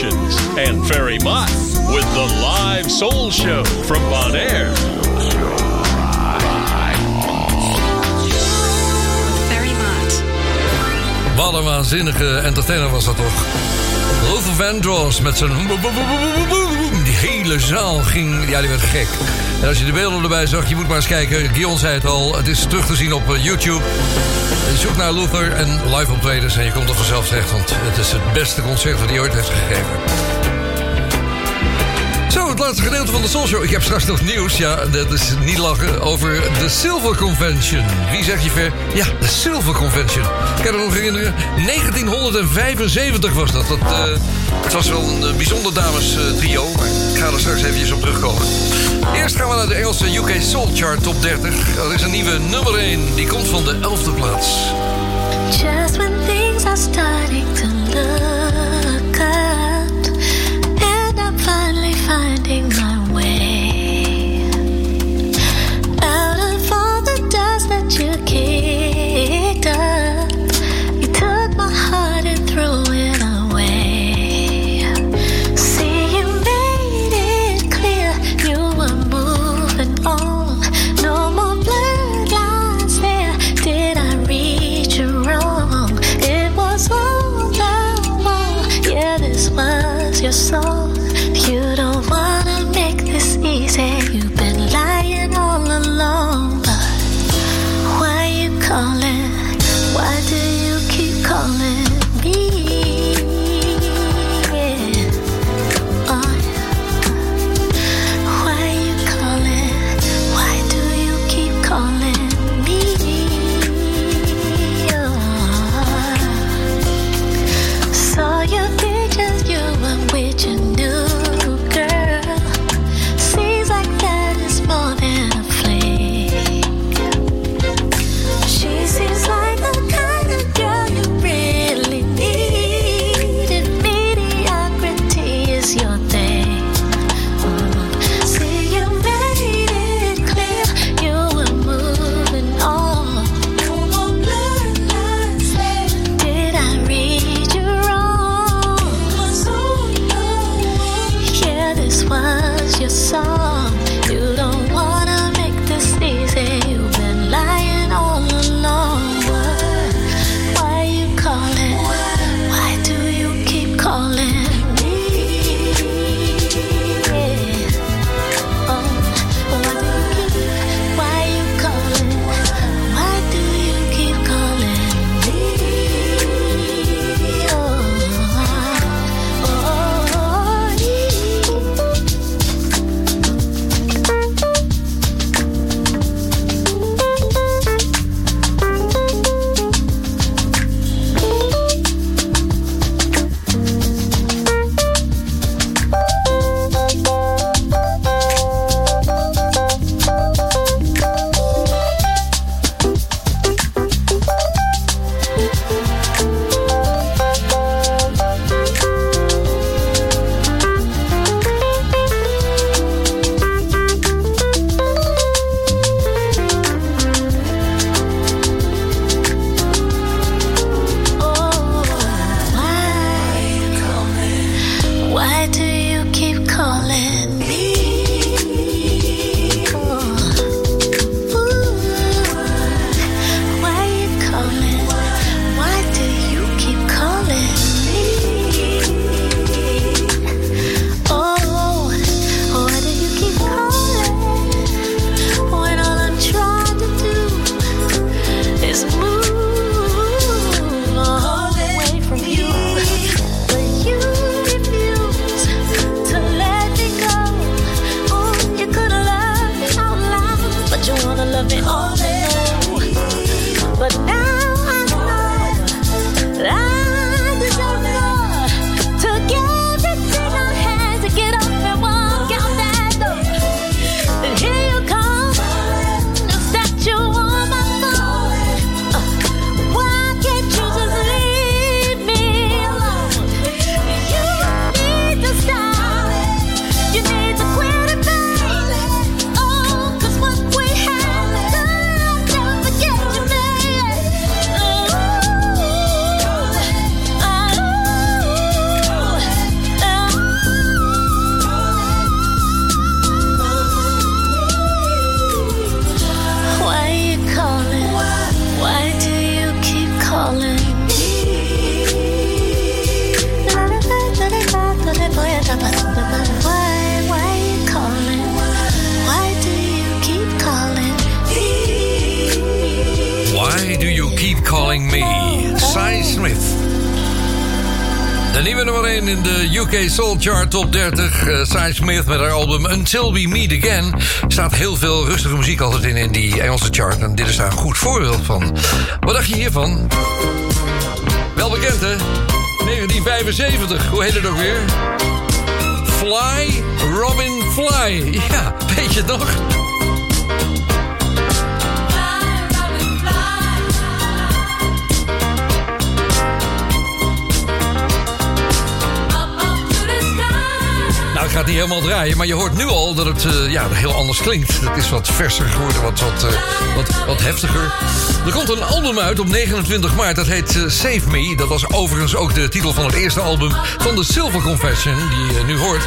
diving and Ferry Mott with the live soul show from Bonaire. Ferry Maat. Wat een waanzinnige entertainer was dat toch? Luther Vandross met zijn... Hele zaal ging... Ja, die werd gek. En als je de beelden erbij zag, je moet maar eens kijken. Gion zei het al, het is terug te zien op eh, YouTube. Zoek naar Luther en live optredens en je komt er vanzelf terecht. Want het is het beste concert wat hij ooit heeft gegeven. Het laatste gedeelte van de Soul Show. Ik heb straks nog nieuws, ja, dat is niet lachen, over de Silver Convention. Wie zeg je ver? Ja, de Silver Convention. Ik kan me nog herinneren, 1975 was dat. dat eh, het was wel een eh, bijzonder dames eh, trio, maar ik ga er straks eventjes op terugkomen. Eerst gaan we naar de Engelse UK Soul Chart Top 30. Dat is een nieuwe nummer 1, die komt van de 11e plaats. Just when things are starting to look Top 30. Uh, Cy Smith met haar album Until We Meet Again. Staat heel veel rustige muziek altijd in in die Engelse chart. En dit is daar een goed voorbeeld van. Wat dacht je hiervan? Wel bekend, hè? 1975. Hoe heet het ook weer? Fly, Robin Fly. Ja, weet je het nog? Ik ga het niet helemaal draaien, maar je hoort nu al dat het eh, ja, heel anders klinkt. Het is wat verser geworden, wat, wat, eh, wat, wat heftiger. Er komt een album uit op 29 maart, dat heet eh, Save Me. Dat was overigens ook de titel van het eerste album van de Silver Confession, die je nu hoort.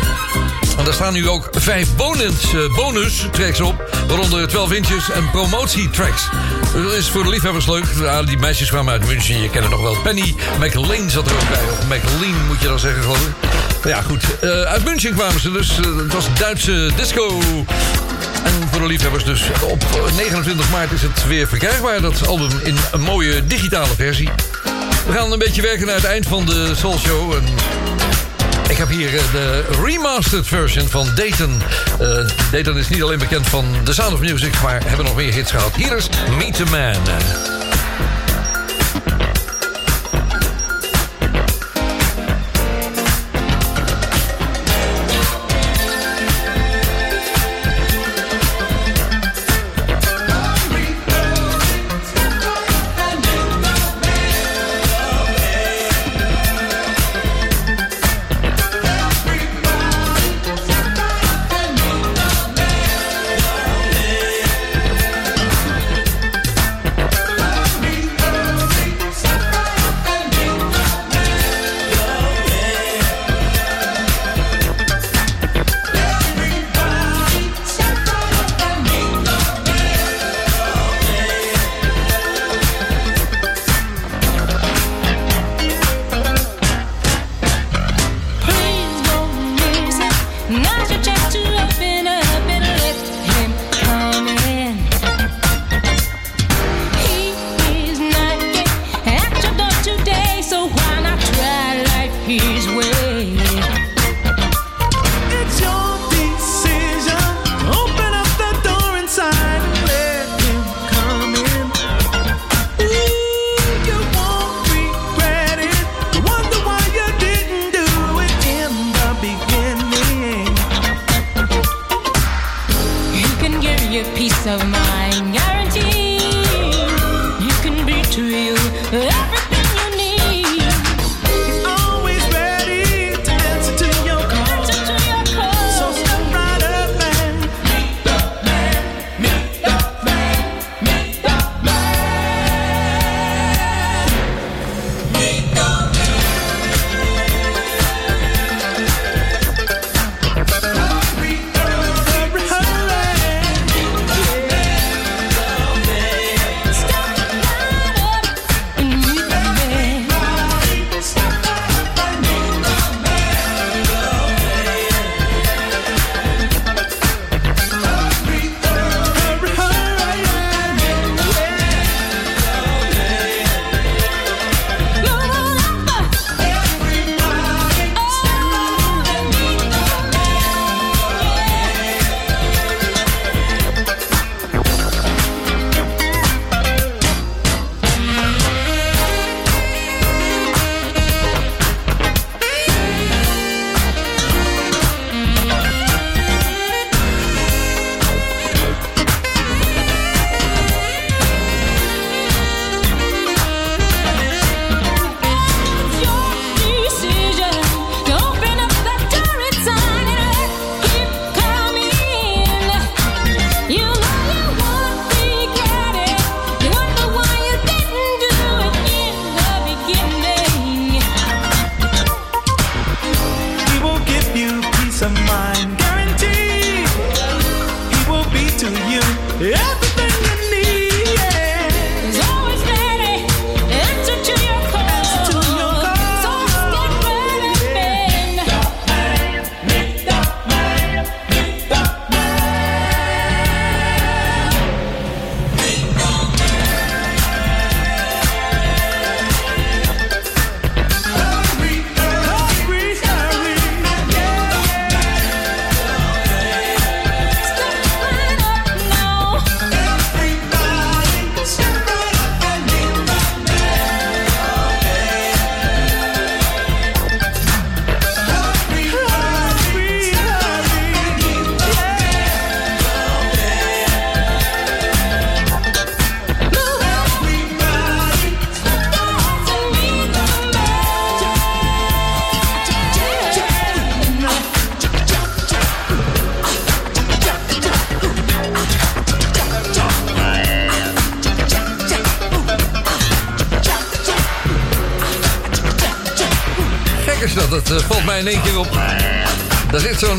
En daar staan nu ook vijf bonus, bonus tracks op, waaronder 12 inches en promotietracks. Dat is voor de liefhebbers leuk. Die meisjes kwamen uit München, je kent het nog wel. Penny McLean zat er ook bij, of McLean moet je dan zeggen, geloof ik. Ja, goed. Eh, uit München kwamen ze dus. Eh, het was Duitse disco. En voor de liefhebbers dus op 29 maart is het weer verkrijgbaar. Dat album in een mooie digitale versie. We gaan een beetje werken naar het eind van de Soul Show. En ik heb hier eh, de remastered version van Dayton. Eh, Dayton is niet alleen bekend van The Sound of Music... maar hebben nog meer hits gehad. Hier is Meet the Man.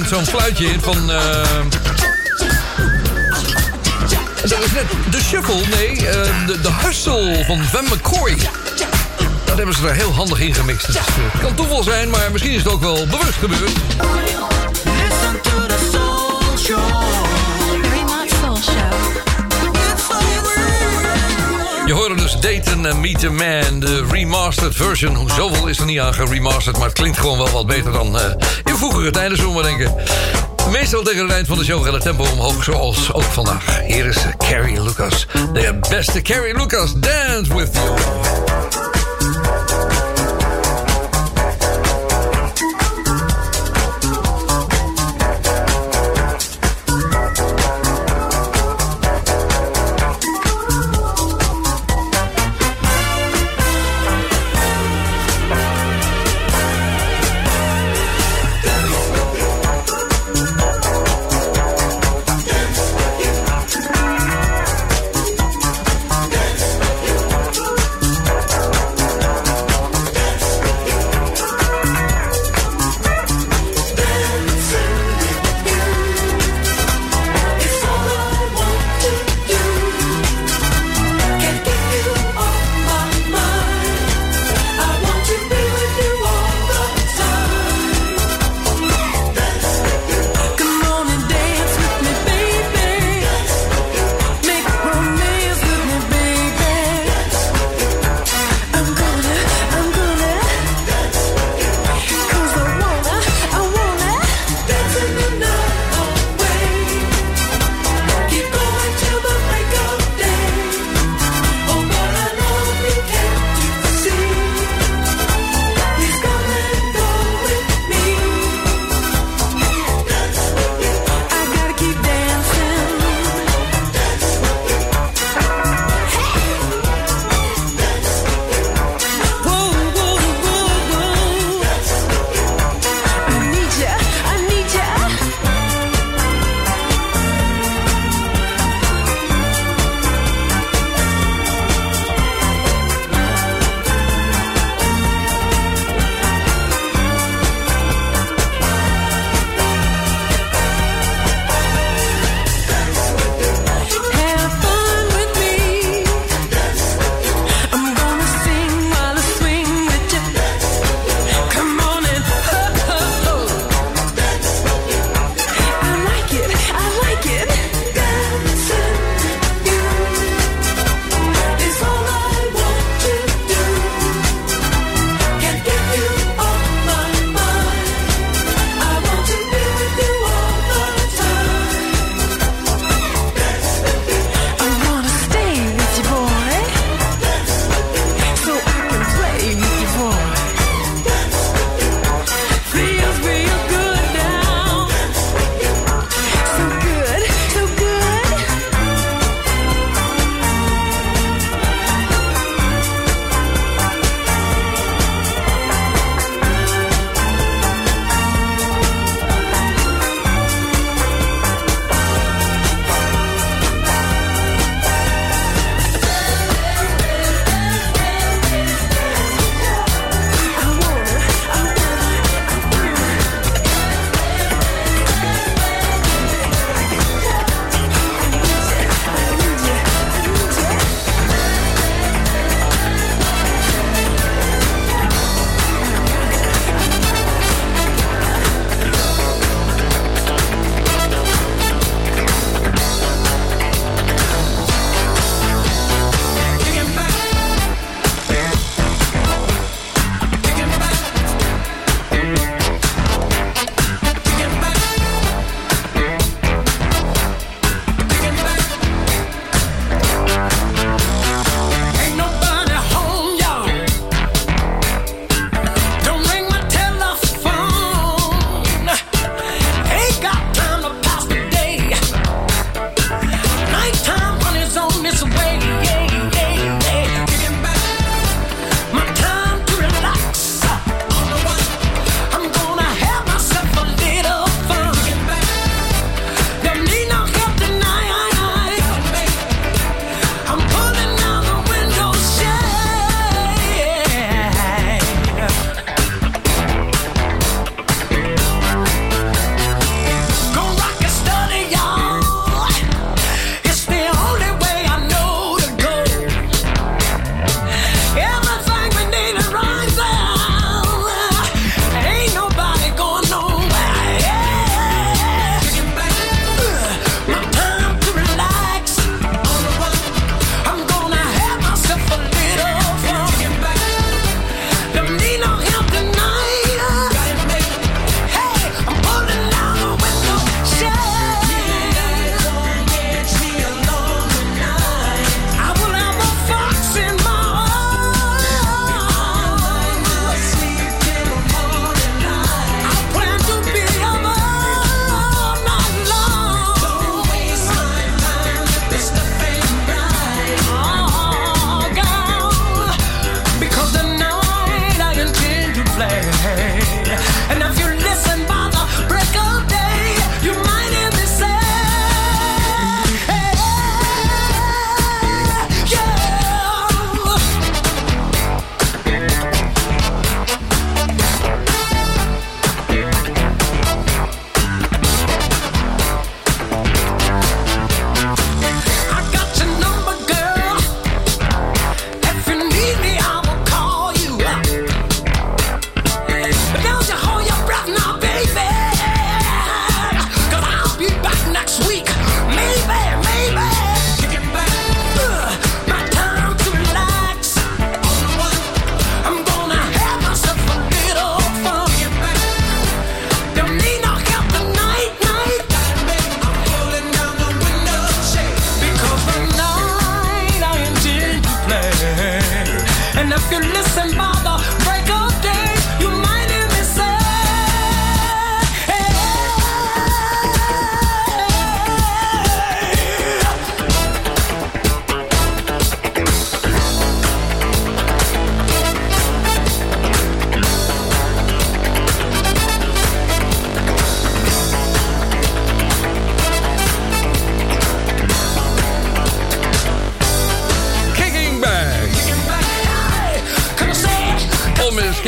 Zo'n fluitje in van... eh de shuffle, nee, eh, de, de hustle van Van McCoy. dat hebben ze er heel handig in gemixt. Het eh, kan toeval zijn, maar misschien is het ook wel bewust gebeurd. Listen to the soul show. Je hoorde dus Dayton en Meet the Man, de remastered version. Hoe Zoveel is er niet aan geremasterd, maar het klinkt gewoon wel wat beter dan eh, in vroegere tijden, zullen maar denken. Meestal tegen het eind van de show gaat het tempo omhoog, zoals ook vandaag. Hier is Carrie Lucas, de beste Carrie Lucas, Dance With You. And if you listen, Baba,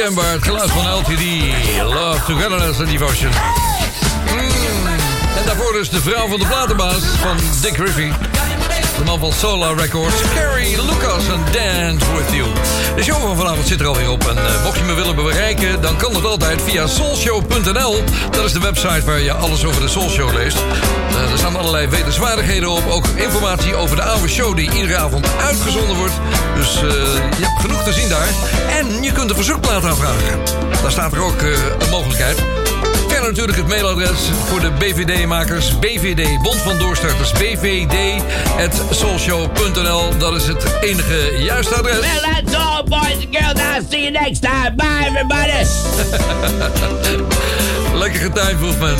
onmiskenbaar het geluid van LTD. Love, Togetherness and Devotion. Mm. En daarvoor dus de vrouw van de platenbaas van Dick Griffey. Van Solar Records, Carrie Lucas en Dance With You. De show van vanavond zit er alweer op. En eh, mocht je me willen bereiken, dan kan dat altijd via soulshow.nl. Dat is de website waar je alles over de Soulshow leest. Eh, er staan allerlei wetenswaardigheden op. Ook informatie over de oude show die iedere avond uitgezonden wordt. Dus eh, je hebt genoeg te zien daar. En je kunt een verzoekplaat aanvragen. Daar staat er ook een mogelijkheid. Natuurlijk het mailadres voor de BVD-makers. BVD, Bond van Doorstarters. BVD.soulshow.nl. Dat is het enige juiste adres. Well, that's all, boys and girls. I'll see you next time. Bye, everybody. [laughs] Lekker getimed, Wolfman.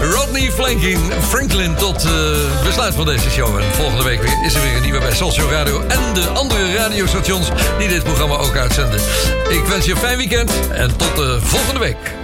Rodney Franklin, Franklin tot uh, besluit van deze show. En volgende week weer is er weer een nieuwe bij Soulshow Radio... en de andere radiostations die dit programma ook uitzenden. Ik wens je een fijn weekend en tot de volgende week.